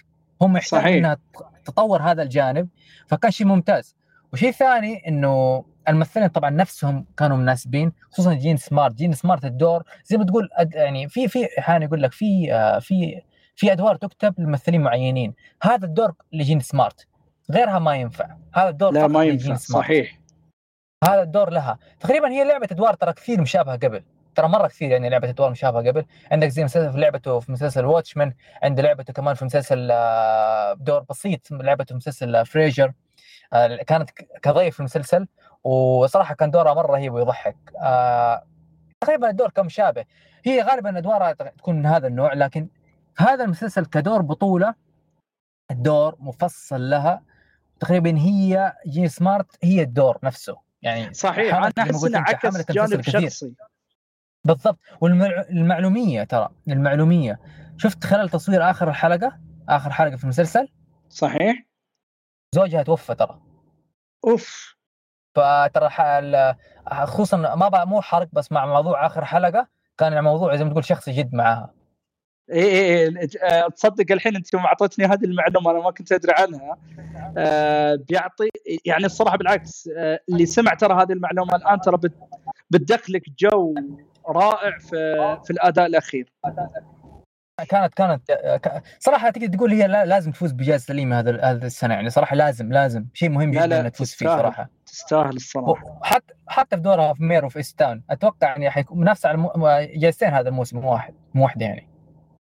هم يحتاجون إنها تطور هذا الجانب. فكان شيء ممتاز. وشيء ثاني إنه الممثلين طبعا نفسهم كانوا مناسبين خصوصا جين سمارت. جين سمارت الدور زي ما تقول يعني في في أحيانا يقول لك في آه، في في أدوار تكتب لممثلين معينين. هذا الدور لجين سمارت. غيرها ما ينفع. هذا الدور لا ما ينفع. صحيح. هذا الدور لها. تقريبا هي لعبة أدوار ترى كثير مشابهة قبل. ترى مرة كثير يعني لعبة أدوار مشابهة قبل. عندك زي مسلسل في لعبته في مسلسل واتشمان عند لعبته كمان في مسلسل آه، دور بسيط لعبته في مسلسل فريجر آه، كانت كضيف في المسلسل. وصراحة كان دورها مرة رهيب ويضحك. آه تقريبا الدور كان مشابه هي غالبا أدوارها تكون من هذا النوع لكن هذا المسلسل كدور بطولة الدور مفصل لها. تقريبا هي جين سمارت هي الدور نفسه. يعني صحيح أنا أحس إنه عكس جانب شخصي. بالضبط. والمعلوميه ترى المعلومية. شفت خلال تصوير آخر الحلقة؟ آخر حلقة في المسلسل؟ صحيح. زوجها توفى ترى. أوف. فترى خصوصا ما بقى مو حرق بس مع موضوع آخر حلقة كان الموضوع زي ما تقول شخصي جد معاها. اي اي إيه تصدق الحين أنت يوم أعطيتني هذه المعلومة أنا ما كنت أدري عنها. آه بيعطي يعني الصراحة بالعكس آه اللي سمع ترى هذه المعلومة الآن ترى بتدخلك جو رائع في في الأداء الأخير. كانت كانت صراحة تقدر تقول هي لازم تفوز بجائزة الإيمي هذا هذا السنة يعني صراحة لازم لازم. شيء مهم جدا انها تفوز فيه صراحة. تستاهل الصراحة. حتى حتى في دورها في Mare of Easttown أتوقع يعني حيكون منافسة على جائزتين هذا الموسم مو واحد مو واحدة يعني.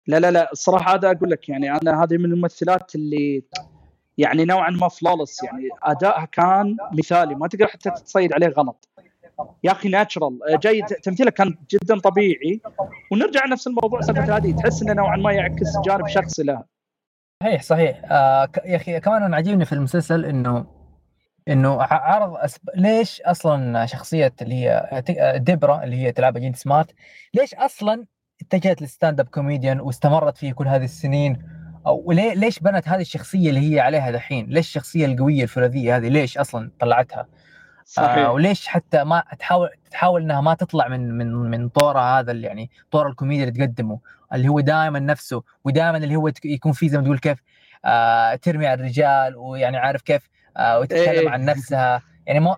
لا لا لا الصراحة هذا أقول لك يعني أنا هذه من الممثلات اللي يعني نوعا ما فلولس يعني ادائها كان مثالي ما تقدر حتى تصيد عليه غلط. يا أخي ناتشرال آه، جاي تمثيله كان جدا طبيعي. ونرجع نفس الموضوع سالفة هذه. تحس إنه نوعا ما يعكس جانب شخصي لها صحيح صحيح. آه يا أخي كمان أنا عجبني في المسلسل انه إنه عرض أسب... ليش أصلا شخصية اللي هي ديبرا اللي هي تلعب جين سمارت ليش أصلا اتجهت لل stand-up comedian واستمرت فيه كل هذه السنين؟ أو ليش بنت هذه الشخصية اللي هي عليها دحين؟ ليش الشخصية القوية الفولاذيه هذه؟ ليش أصلا طلعتها؟ صحيح. آه وليش حتى ما تحاول تحاول إنها ما تطلع من من من طورها هذا اللي يعني طور الكوميديا اللي تقدمه اللي هو دائما نفسه ودائما اللي هو يكون فيه زي ما تقول كيف آه ترمي على الرجال ويعني عارف كيف آه وتتكلم إيه. عن نفسها يعني مو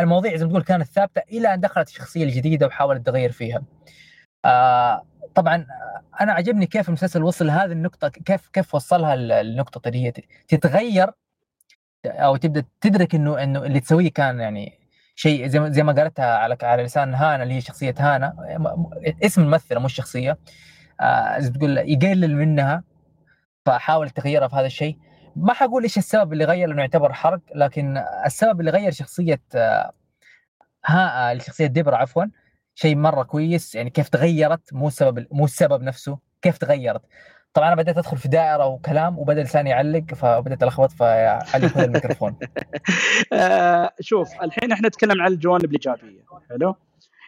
المواضيع زي ما تقول كانت ثابتة إلى أن دخلت الشخصية الجديدة وحاولت تغير فيها. آه طبعا أنا عجبني كيف المسلسل وصل لهذه النقطة كيف كيف وصلها النقطة اللي هي تتغير أو تبدأ تدرك إنه إنه اللي تسويه كان يعني شيء زي ما زي ما قالتها على على لسان هانا اللي هي شخصية هانا. اسم الممثلة مش شخصية. آه زي تقول يقلل منها فحاول تغيرها في هذا الشيء. ما حقول إيش السبب اللي غير لأنه يعتبر حرق لكن السبب اللي غير شخصية آه ها آه، ديبرا عفوا شيء مرة كويس. يعني كيف تغيرت مو السبب مو السبب نفسه كيف تغيرت. طبعا أنا بديت أدخل في دائرة وكلام وبدا لساني يعلق فبديت الخبط فعلي كل الميكروفون. آه شوف الحين إحنا نتكلم عن الجوانب الإيجابية حلو؟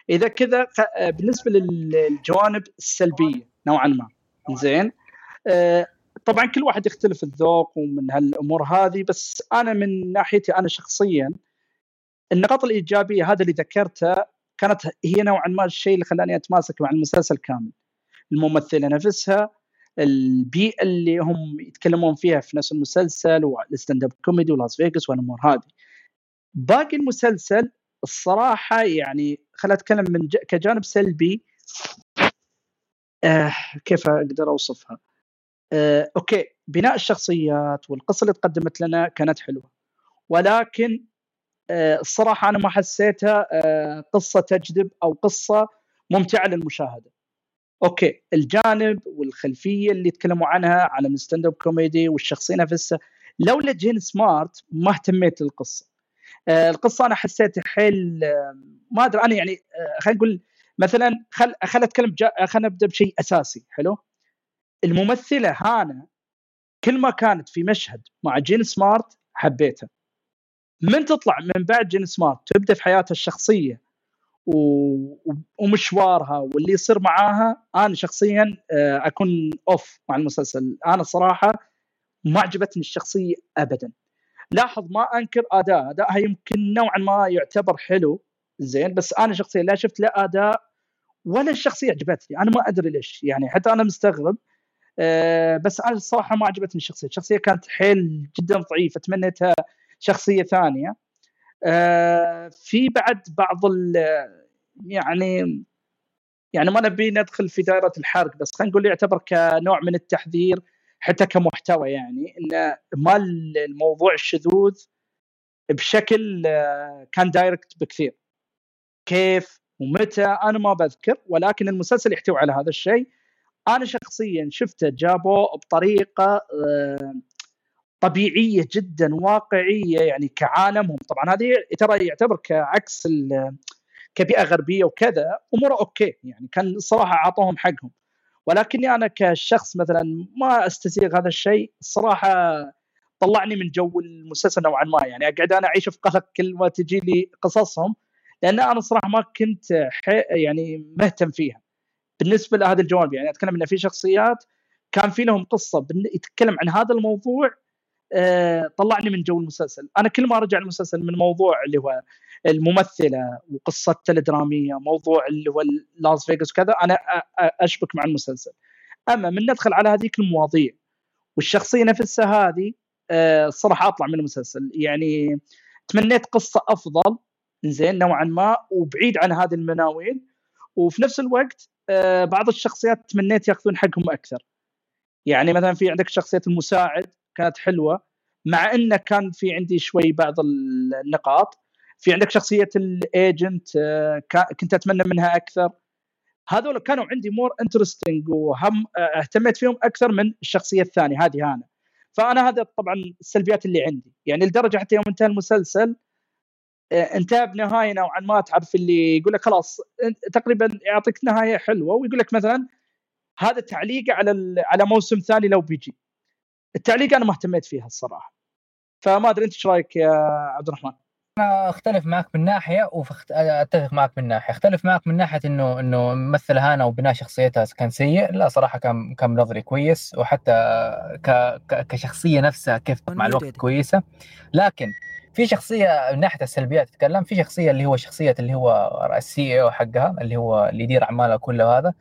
إذا كذا آه، بالنسبة للجوانب السلبية نوعا ما زين؟ آه طبعا كل واحد يختلف الذوق ومن هالأمور هذه بس أنا من ناحيتي أنا شخصيا النقاط الإيجابية هذا اللي ذكرته كانت هي نوعا ما الشيء اللي خلاني أتماسك مع المسلسل كامل. الممثلة نفسها البيئة اللي هم يتكلمون فيها في نفس المسلسل وال stand-up comedy ولاس فيغاس والامور هذه باقي المسلسل الصراحة يعني خليني أتكلم من ج... كجانب سلبي آه كيف أقدر أوصفها؟ آه okay بناء الشخصيات والقصة اللي تقدمت لنا كانت حلوة. ولكن آه الصراحة أنا ما حسيتها آه قصة تجذب أو قصة ممتعة للمشاهدة. okay الجانب والخلفية اللي تكلموا عنها على ال stand-up comedy والشخصية نفسها. لولا جين سمارت ما اهتميت للقصة. آه القصة أنا حسيت حيل آه ما أدري أنا يعني آه خلينا نقول مثلا خل خل أتكلم خلينا نبدأ بشيء أساسي حلو؟ الممثلة هانا كل ما كانت في مشهد مع جين سمارت حبيتها. من تطلع من بعد جين سمارت تبدأ في حياتها الشخصية ومشوارها واللي يصير معاها أنا شخصيا آه، أكون off مع المسلسل. أنا صراحة ما عجبتني الشخصية ابدا. لاحظ ما أنكر أداء. ادائها يمكن نوعا ما يعتبر حلو زين بس أنا شخصيا لا شفت لا أداء ولا الشخصية عجبتني. أنا ما أدري ليش يعني حتى أنا مستغرب أه بس أنا الصراحه ما عجبتني الشخصية. الشخصية كانت حيل جدا ضعيفة تمنيتها شخصية ثانية. في بعد بعض يعني يعني ما نبي ندخل في دائرة الحرق بس خلينا نقول يعتبر كنوع من التحذير حتى كمحتوى يعني إن ما الموضوع الشذوذ بشكل آه، كان direct بكثير. كيف ومتى أنا ما بذكر ولكن المسلسل يحتوي على هذا الشيء. أنا شخصيا شفته جابوه بطريقة آه، طبيعية جدا واقعية يعني كعالمهم. طبعا هذه ترى يعتبر كعكس كبيئة غربية وكذا اموره okay يعني. كان الصراحة أعطوهم حقهم. ولكني أنا كشخص مثلا ما أستسيغ هذا الشيء. الصراحة طلعني من جو المسلسل نوعا ما يعني. أقعد أنا أعيش في قلق كل ما تجي لي قصصهم لأن أنا صراحة ما كنت يعني مهتم فيها. بالنسبة لهذه الجوانب يعني أتكلم إن في شخصيات كان في لهم قصة يتكلم عن هذا الموضوع طلعني من جو المسلسل. أنا كل ما أرجع المسلسل من موضوع اللي هو الممثلة وقصتها الدراميه موضوع اللي هو لاس فيغاس وكذا أنا أشبك مع المسلسل. أما من ندخل على هذيك المواضيع والشخصية نفسها هذه آه، الصراحة أطلع من المسلسل. يعني تمنيت قصة أفضل زين نوعا ما وبعيد عن هذه المناوين وفي نفس الوقت آه، بعض الشخصيات تمنيت يأخذون حقهم أكثر. يعني مثلا في عندك شخصية المساعد كانت حلوة مع إنه كان في عندي شوي بعض النقاط. في عندك شخصية ال agent آه، كنت أتمنى منها أكثر. هذول كانوا عندي more interesting وهم آه، اهتميت فيهم أكثر من الشخصية الثانية هذه هانا فأنا هذا طبعا السلبيات اللي عندي. يعني لدرجة حتى يوم انتهى المسلسل آه، انتهى بنهاية نوعا ما تعرف اللي يقول لك خلاص تقريبا يعطيك نهاية حلوة ويقول لك مثلا هذا تعليق على على موسم ثاني لو بيجي. التعليق أنا ما اهتميت فيها الصراحة. فما أدري أنت إيش رأيك يا عبد الرحمن؟ أنا أختلف معك من ناحية واتفق معك من ناحية، أختلف معك من ناحية إنه إنه ممثل هانا وبناء شخصيتها كان سيء، لا صراحة كان كان نظري كويس وحتى ك... كشخصية نفسها كيف مع الوقت كويسة، لكن في شخصية من ناحية السلبيات تتكلم في شخصية اللي هو شخصية اللي هو السي أو حقها اللي هو اللي يدير اعمالها كلها هذا.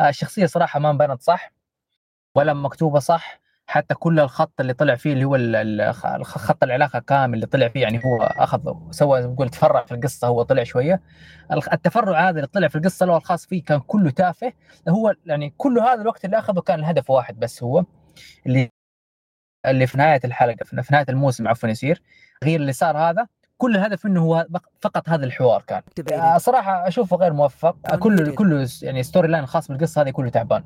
الشخصيه صراحة ما انبنت صح ولا مكتوبة صح. حتى كل الخط اللي طلع فيه اللي هو خط العلاقة كامل اللي طلع فيه يعني هو أخذ سوى زي ما تقول تفرع في القصة هو طلع شوية. التفرع هذا اللي طلع في القصة له الخاص فيه كان كله تافه. هو يعني كل هذا الوقت اللي أخذه كان الهدف واحد بس هو اللي اللي في نهاية الحلقة في في نهاية الموسم عفوا يصير غير اللي صار هذا كل الهدف إنه هو فقط هذا الحوار كان. آه، صراحة أشوفه غير موفق. كله كله يعني storyline خاص بالقصة هذه كله تعبان.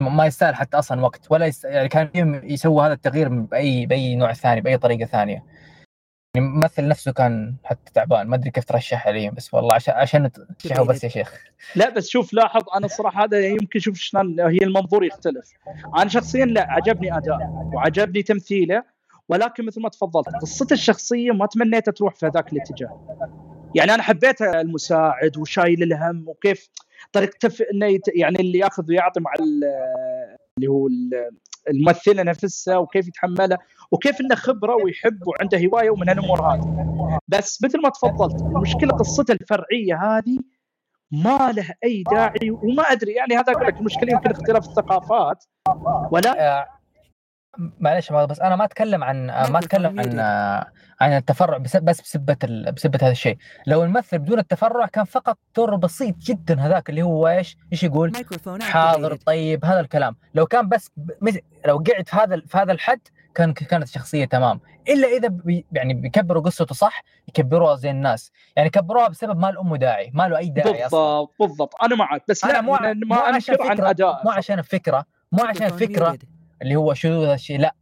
ما يستاهل حتى أصلا وقت ولا يست... يعني كان يسوي هذا التغيير بأي بأي نوع ثاني بأي طريقة ثانية. يعني الممثل نفسه كان حتى تعبان ما أدري كيف ترشح عليه بس والله عشان عشان ترشحه بس يا شيخ. لا بس شوف لاحظ أنا الصراحة هذا يمكن شوف شلون هي المنظور يختلف. أنا شخصيا لا عجبني أداء وعجبني تمثيله ولكن مثل ما تفضلت قصته الشخصية ما تمنيتها تروح في هذاك الاتجاه. يعني أنا حبيت المساعد وشايل الهم وكيف طريقته في إنه. يعني اللي ياخذ ويعطي مع ال- اللي هو ال- الممثلة نفسها وكيف يتحملها وكيف إنه خبرة ويحب وعنده هواية ومن هالأمور هذه بس مثل ما تفضلت المشكلة قصته الفرعية هذه ما له أي داعي وما أدري يعني هذا أقول لك المشكلة يمكن اختلاف الثقافات ولا آه، معلش بس أنا ما أتكلم عن ما أتكلم عن عن التفرع بس بس بسبة ال- بسبة هذا الشيء. لو الممثل بدون التفرع كان فقط دور بسيط جدا هذاك اللي هو إيش؟ إيش يقول؟ حاضر طيب هذا الكلام. لو كان بس لو قعد في هذا في هذا الحد كان كانت الشخصية تمام. إلا إذا بي يعني بيكبروا قصته صح يكبروها زي الناس. يعني كبروها بسبب ما الام داعي ما له أي داعي أصلا. بالضبط بالضبط. أنا معك بس لا مو ما, مو ما عشان عن فكرة مو عشان الفكرة مو عشان الفكرة اللي هو شذوذ الشيء لا.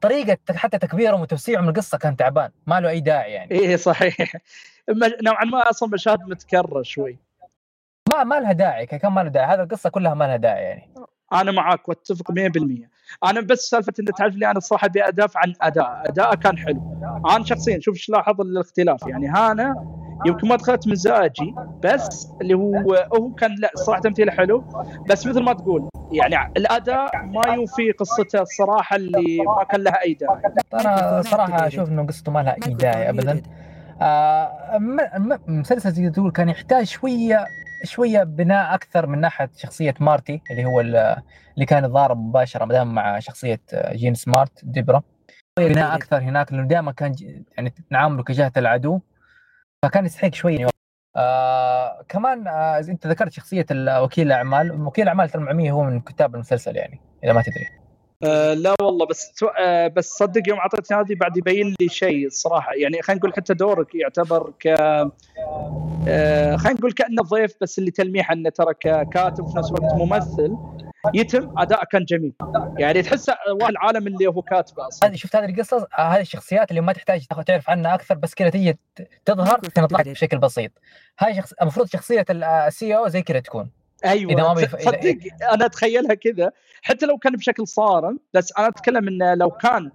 طريقة حتى تكبيرهم وتوسيعهم القصة كان تعبان ما له أي داعي يعني. إيه صحيح. م- نوعا ما أصلا مشاهد متكرر شوي. ما ما لها داعي كان ما لها داعي. هذه القصة كلها ما لها داعي يعني. أنا معاك وأتفق 100% أنا بس سالفة انه تعرف لي أنا الصراحة أبي أدافع عن أداء. أداءه كان حلو. أنا شخصيا شوف إيش لاحظ الإختلاف يعني. هانا يمكن ما دخلت مزاجي بس اللي هو هو كان لا صراحة تمثيله حلو بس مثل ما تقول يعني الأداء ما يوفي قصته الصراحة اللي ما كان لها أي داعي. أنا صراحة أشوف إنه قصته ما لها أي داعي ابدا. آه مسلسل زي ما تقول كان يحتاج شوية شوية بناء أكثر من ناحية شخصية مارتي اللي هو ال- اللي كان يتضارب مباشرة دائما مع شخصية جين سمارت ديبرا. بناء أكثر هناك لأنه دائما كان يعني نعامله كجهة العدو. فكان يستحق شوية آه كمان آه أنت ذكرت شخصية وكيل الأعمال وكيل الأعمال ترى هو من كتاب المسلسل يعني إذا ما تدري. آه لا والله بس تو... آه بس صدق يوم اعطيتني هذه بعد يبين لي شيء الصراحه يعني خلينا نقول حتى دورك يعتبر ك آه خلينا نقول كأنه ضيف بس اللي تلميح أنه ترى ككاتب في نفس الوقت ممثل. يتم اداءه كان جميل. يعني تحس واحد العالم اللي هو كاتبه أصلا. هذه شفت هذه القصص آه، هذه الشخصيات اللي ما تحتاج تاخذ تعرف عنها أكثر بس كذا تيجي ت- تظهر تنطلع بشكل بسيط. هاي شخص المفروض شخصية ال CEO زي كذا تكون. أيوه. إذا ما بيف- إذا- صدق أنا أتخيلها كذا. حتى لو كان بشكل صارم بس أنا أتكلم إنه لو كان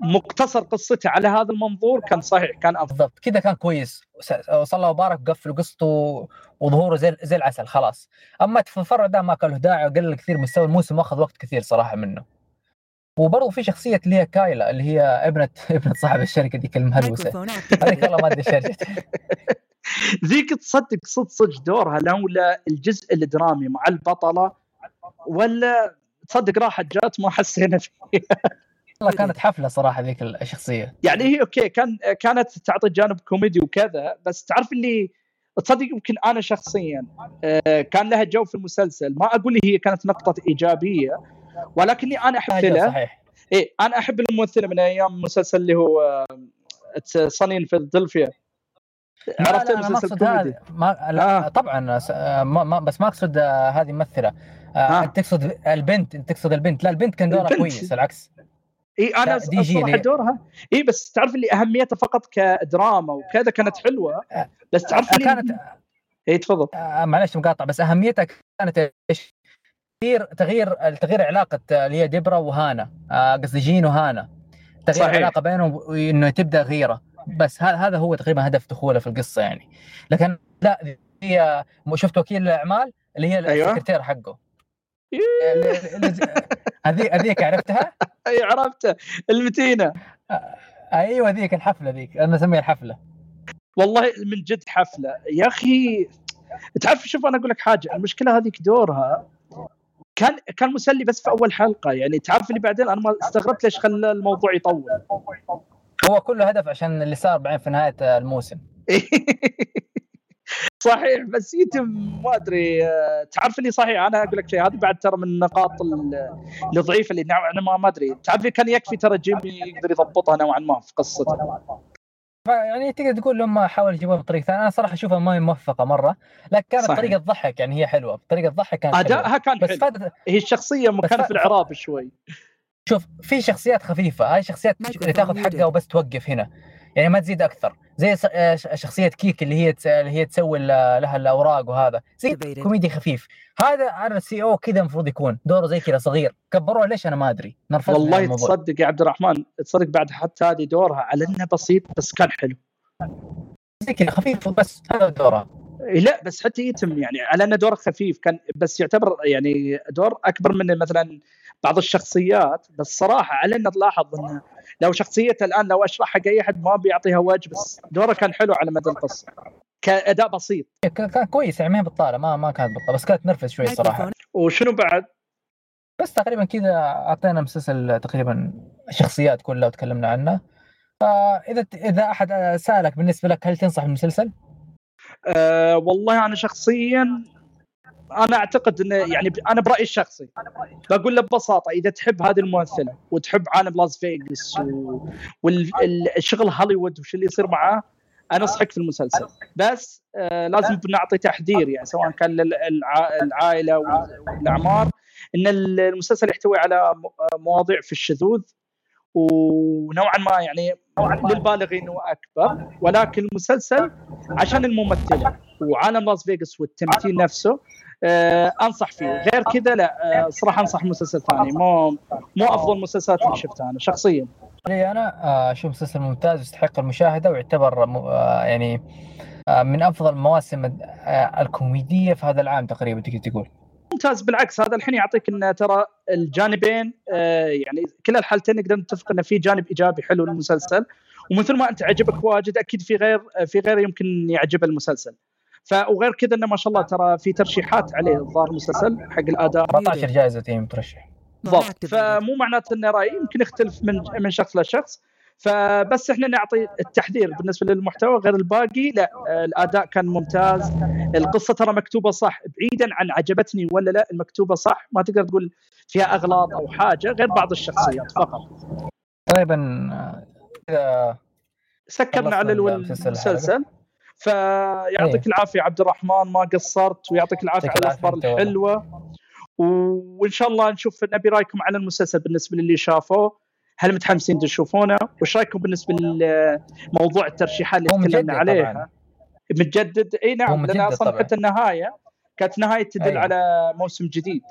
مقتصر قصته على هذا المنظور كان صحيح كان أفضل. بالضبط. كذا كان كويس. الله وبارك وقفل قصته وظهوره زي زي العسل خلاص. أما التفرع ده ما كان له داعي وقلل كثير مستوى الموسم واخذ وقت كثير صراحة منه. وبرضه في شخصية اللي هي كايلا اللي هي ابنه ابنة صاحب الشركة ديك المهلوسه هذيك والله ما أدري ذيك تصدق صدق صدق دورها لولا الجزء الدرامي مع البطلة ولا تصدق راحت جات ما حسينا فيها. والله كانت حفلة صراحة ذيك الشخصية. يعني هي okay كان كانت تعطي جانب كوميدي وكذا بس تعرف اللي تصدق يمكن أنا شخصيا آه، كان لها جو في المسلسل. ما أقول هي كانت نقطة إيجابية ولكني أنا أحب أيوة صحيح. إيه أنا أحب الممثلة من أيام المسلسل اللي هو Sunny in Philadelphia لا عرفت لا اقصد كوميدي هذا ما لا آه. طبعا س- آه، ما ما بس ما أقصد آه، هذه ممثلة آه. آه. تقصد البنت أنت تقصد البنت لا البنت كان دورها البنت. كويس العكس إي أنا لا، دي جي اللي- دورها إي بس تعرف اللي أهميتها فقط كدراما وكذا كانت حلوة بس تعرف اللي كانت إي تفضل آه، معلش مقاطع بس أهميتها كانت إيش؟ تغيير تغيير تغيير علاقة آه، اللي هي ديبرا وهانا آه، قصدي جين وهانا تغيير صحيح. العلاقه بينهم وإنه تبدأ غيرة بس هذا هو تقريبا هدف دخوله في القصة يعني. لكن لا هي شفت وكيل الأعمال؟ اللي هي أيوة. السكرتير حقه. اللي زي- هذيك هذيك عرفتها؟ أي عرفته المتينة. أيوه ذيك الحفلة ذيك. أنا أسميها الحفلة. والله من جد حفلة. يا أخي تعرف شوف أنا أقول لك حاجة. المشكلة هذيك دورها كان كان مسلي بس في أول حلقة يعني. تعرف اللي بعدين؟ أنا ما استغربت ليش خلى الموضوع يطول. هو كله هدف عشان اللي صار بعدين في نهاية الموسم. صحيح بس يتم ما أدري آه، تعرف اللي صحيح؟ أنا أقول لك شيء هذه بعد ترى من النقاط الضعيفة اللي نوعا ما ما أدري. تعرف كان يكفي ترى جيمي يقدر يضبطها نوعا ما في قصته. يعني تقدر تقول لهم حاول يجيبوها بطريقة ثانية. أنا صراحة أشوفها ما هي موفقة مرة لكن كانت صحيح. طريقة تضحك يعني هي حلوة. طريقة تضحك كانت ادائها كان بس حلو. فاد... هي الشخصية مكان في العراب شوي. شوف في شخصيات خفيفة. هاي شخصيات اللي تاخذ حقها وبس توقف هنا. يعني ما تزيد أكثر. زي آه، شخصية كيك اللي هي اللي هي تسوي لها الأوراق وهذا. زي كوميدي خفيف. هذا أنا السي أو كذا المفروض يكون. دوره زي كذا صغير. كبروه ليش أنا ما أدري؟ نرفض والله تصدق يا عبد الرحمن تصدق بعد حتى هذه دورها على إنه بسيط بس كان حلو. زي كذا خفيف بس هذا دورها لا بس حتى يتم يعني على أنه دور خفيف كان بس يعتبر يعني دور أكبر من مثلا بعض الشخصيات بس صراحة على أن تلاحظ انه لو شخصيته الآن لو اشرح حق اي أحد ما بيعطيها وجه بس دوره كان حلو على مدى القصة كأداء بسيط كان كويس يعني ما بطالة ما ما كانت بطالة بس كانت نرفز شوي صراحة وشنو بعد؟ بس تقريبا كذا أعطينا مسلسل تقريبا الشخصيات كلها وتكلمنا عنها فإذا إذا أحد سألك بالنسبة لك هل تنصح بالمسلسل؟ أه والله أنا شخصيا أنا أعتقد إنه يعني أنا برأيي الشخصي. بقول له ببساطة إذا تحب هذه الممثلة وتحب عالم لاس فيغاس والشغل هوليوود وش اللي يصير معاه أنصحك في المسلسل. بس آه لازم نعطي تحذير يعني سواء كان للعائله والأعمار إن المسلسل يحتوي على مواضيع في الشذوذ ونوعا ما يعني للبالغين واكبر ولكن المسلسل عشان الممثلة وعالم لاس فيغاس والتمثيل نفسه آه أنصح فيه. غير كذا لا آه صراحة أنصح مسلسل ثاني. مو مو أفضل المسلسلات اللي شفتها أنا شخصيا. أنا آه، أشوف مسلسل ممتاز يستحق المشاهدة ويعتبر آه، يعني آه، من أفضل المواسم الكوميدية في هذا العام تقريبا تقدر تقول. ممتاز. بالعكس هذا الحين يعطيك إن ترى الجانبين يعني كلا الحالتين نقدر نتفق ان في جانب إيجابي حلو للمسلسل. ومثل ما أنت عجبك واجد أكيد في غير في غير يمكن يعجب المسلسل. وغير كذا إنه ما شاء الله ترى في ترشيحات عليه الظاهر المسلسل حق الأداء. 14 جائزة تيم ترشح. بالضبط. فمو معناته ان رايي يمكن يختلف من من شخص لشخص. فبس إحنا نعطي التحذير بالنسبة للمحتوى غير الباقي لا. الأداء كان ممتاز. القصة ترى مكتوبة صح بعيدا عن عجبتني ولا لا المكتوبة صح. ما تقدر تقول فيها أغلاط أو حاجة غير بعض الشخصيات فقط. طيبا آه، سكرنا على المسلسل. فيعطيك العافية عبد الرحمن ما قصرت. ويعطيك العافية على الأخبار الحلوة. وإن شاء الله نشوف نبي رأيكم على المسلسل بالنسبة للي شافوه. هل متحمسين تشوفونه؟ وش رأيكم بالنسبة لموضوع الترشيحات اللي تكلمنا عليها؟ طبعاً. متجدد إي نعم لأن أصلا حتى النهاية كانت نهايه تدل أيوة. على موسم جديد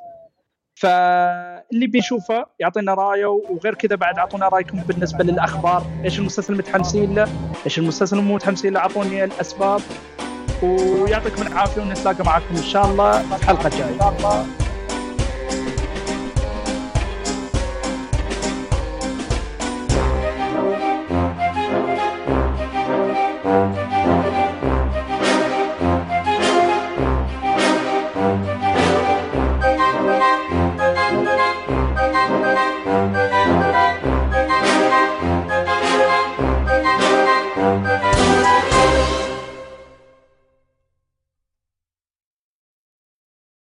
فاللي بيشوفه يعطينا رأيه وغير كذا بعد أعطونا رأيكم بالنسبة للأخبار إيش المسلسل متحمسين له إيش المسلسل مو متحمسين له أعطوني الأسباب ويعطيكم العافية ونتلاقى معكم إن شاء الله في حلقه جاية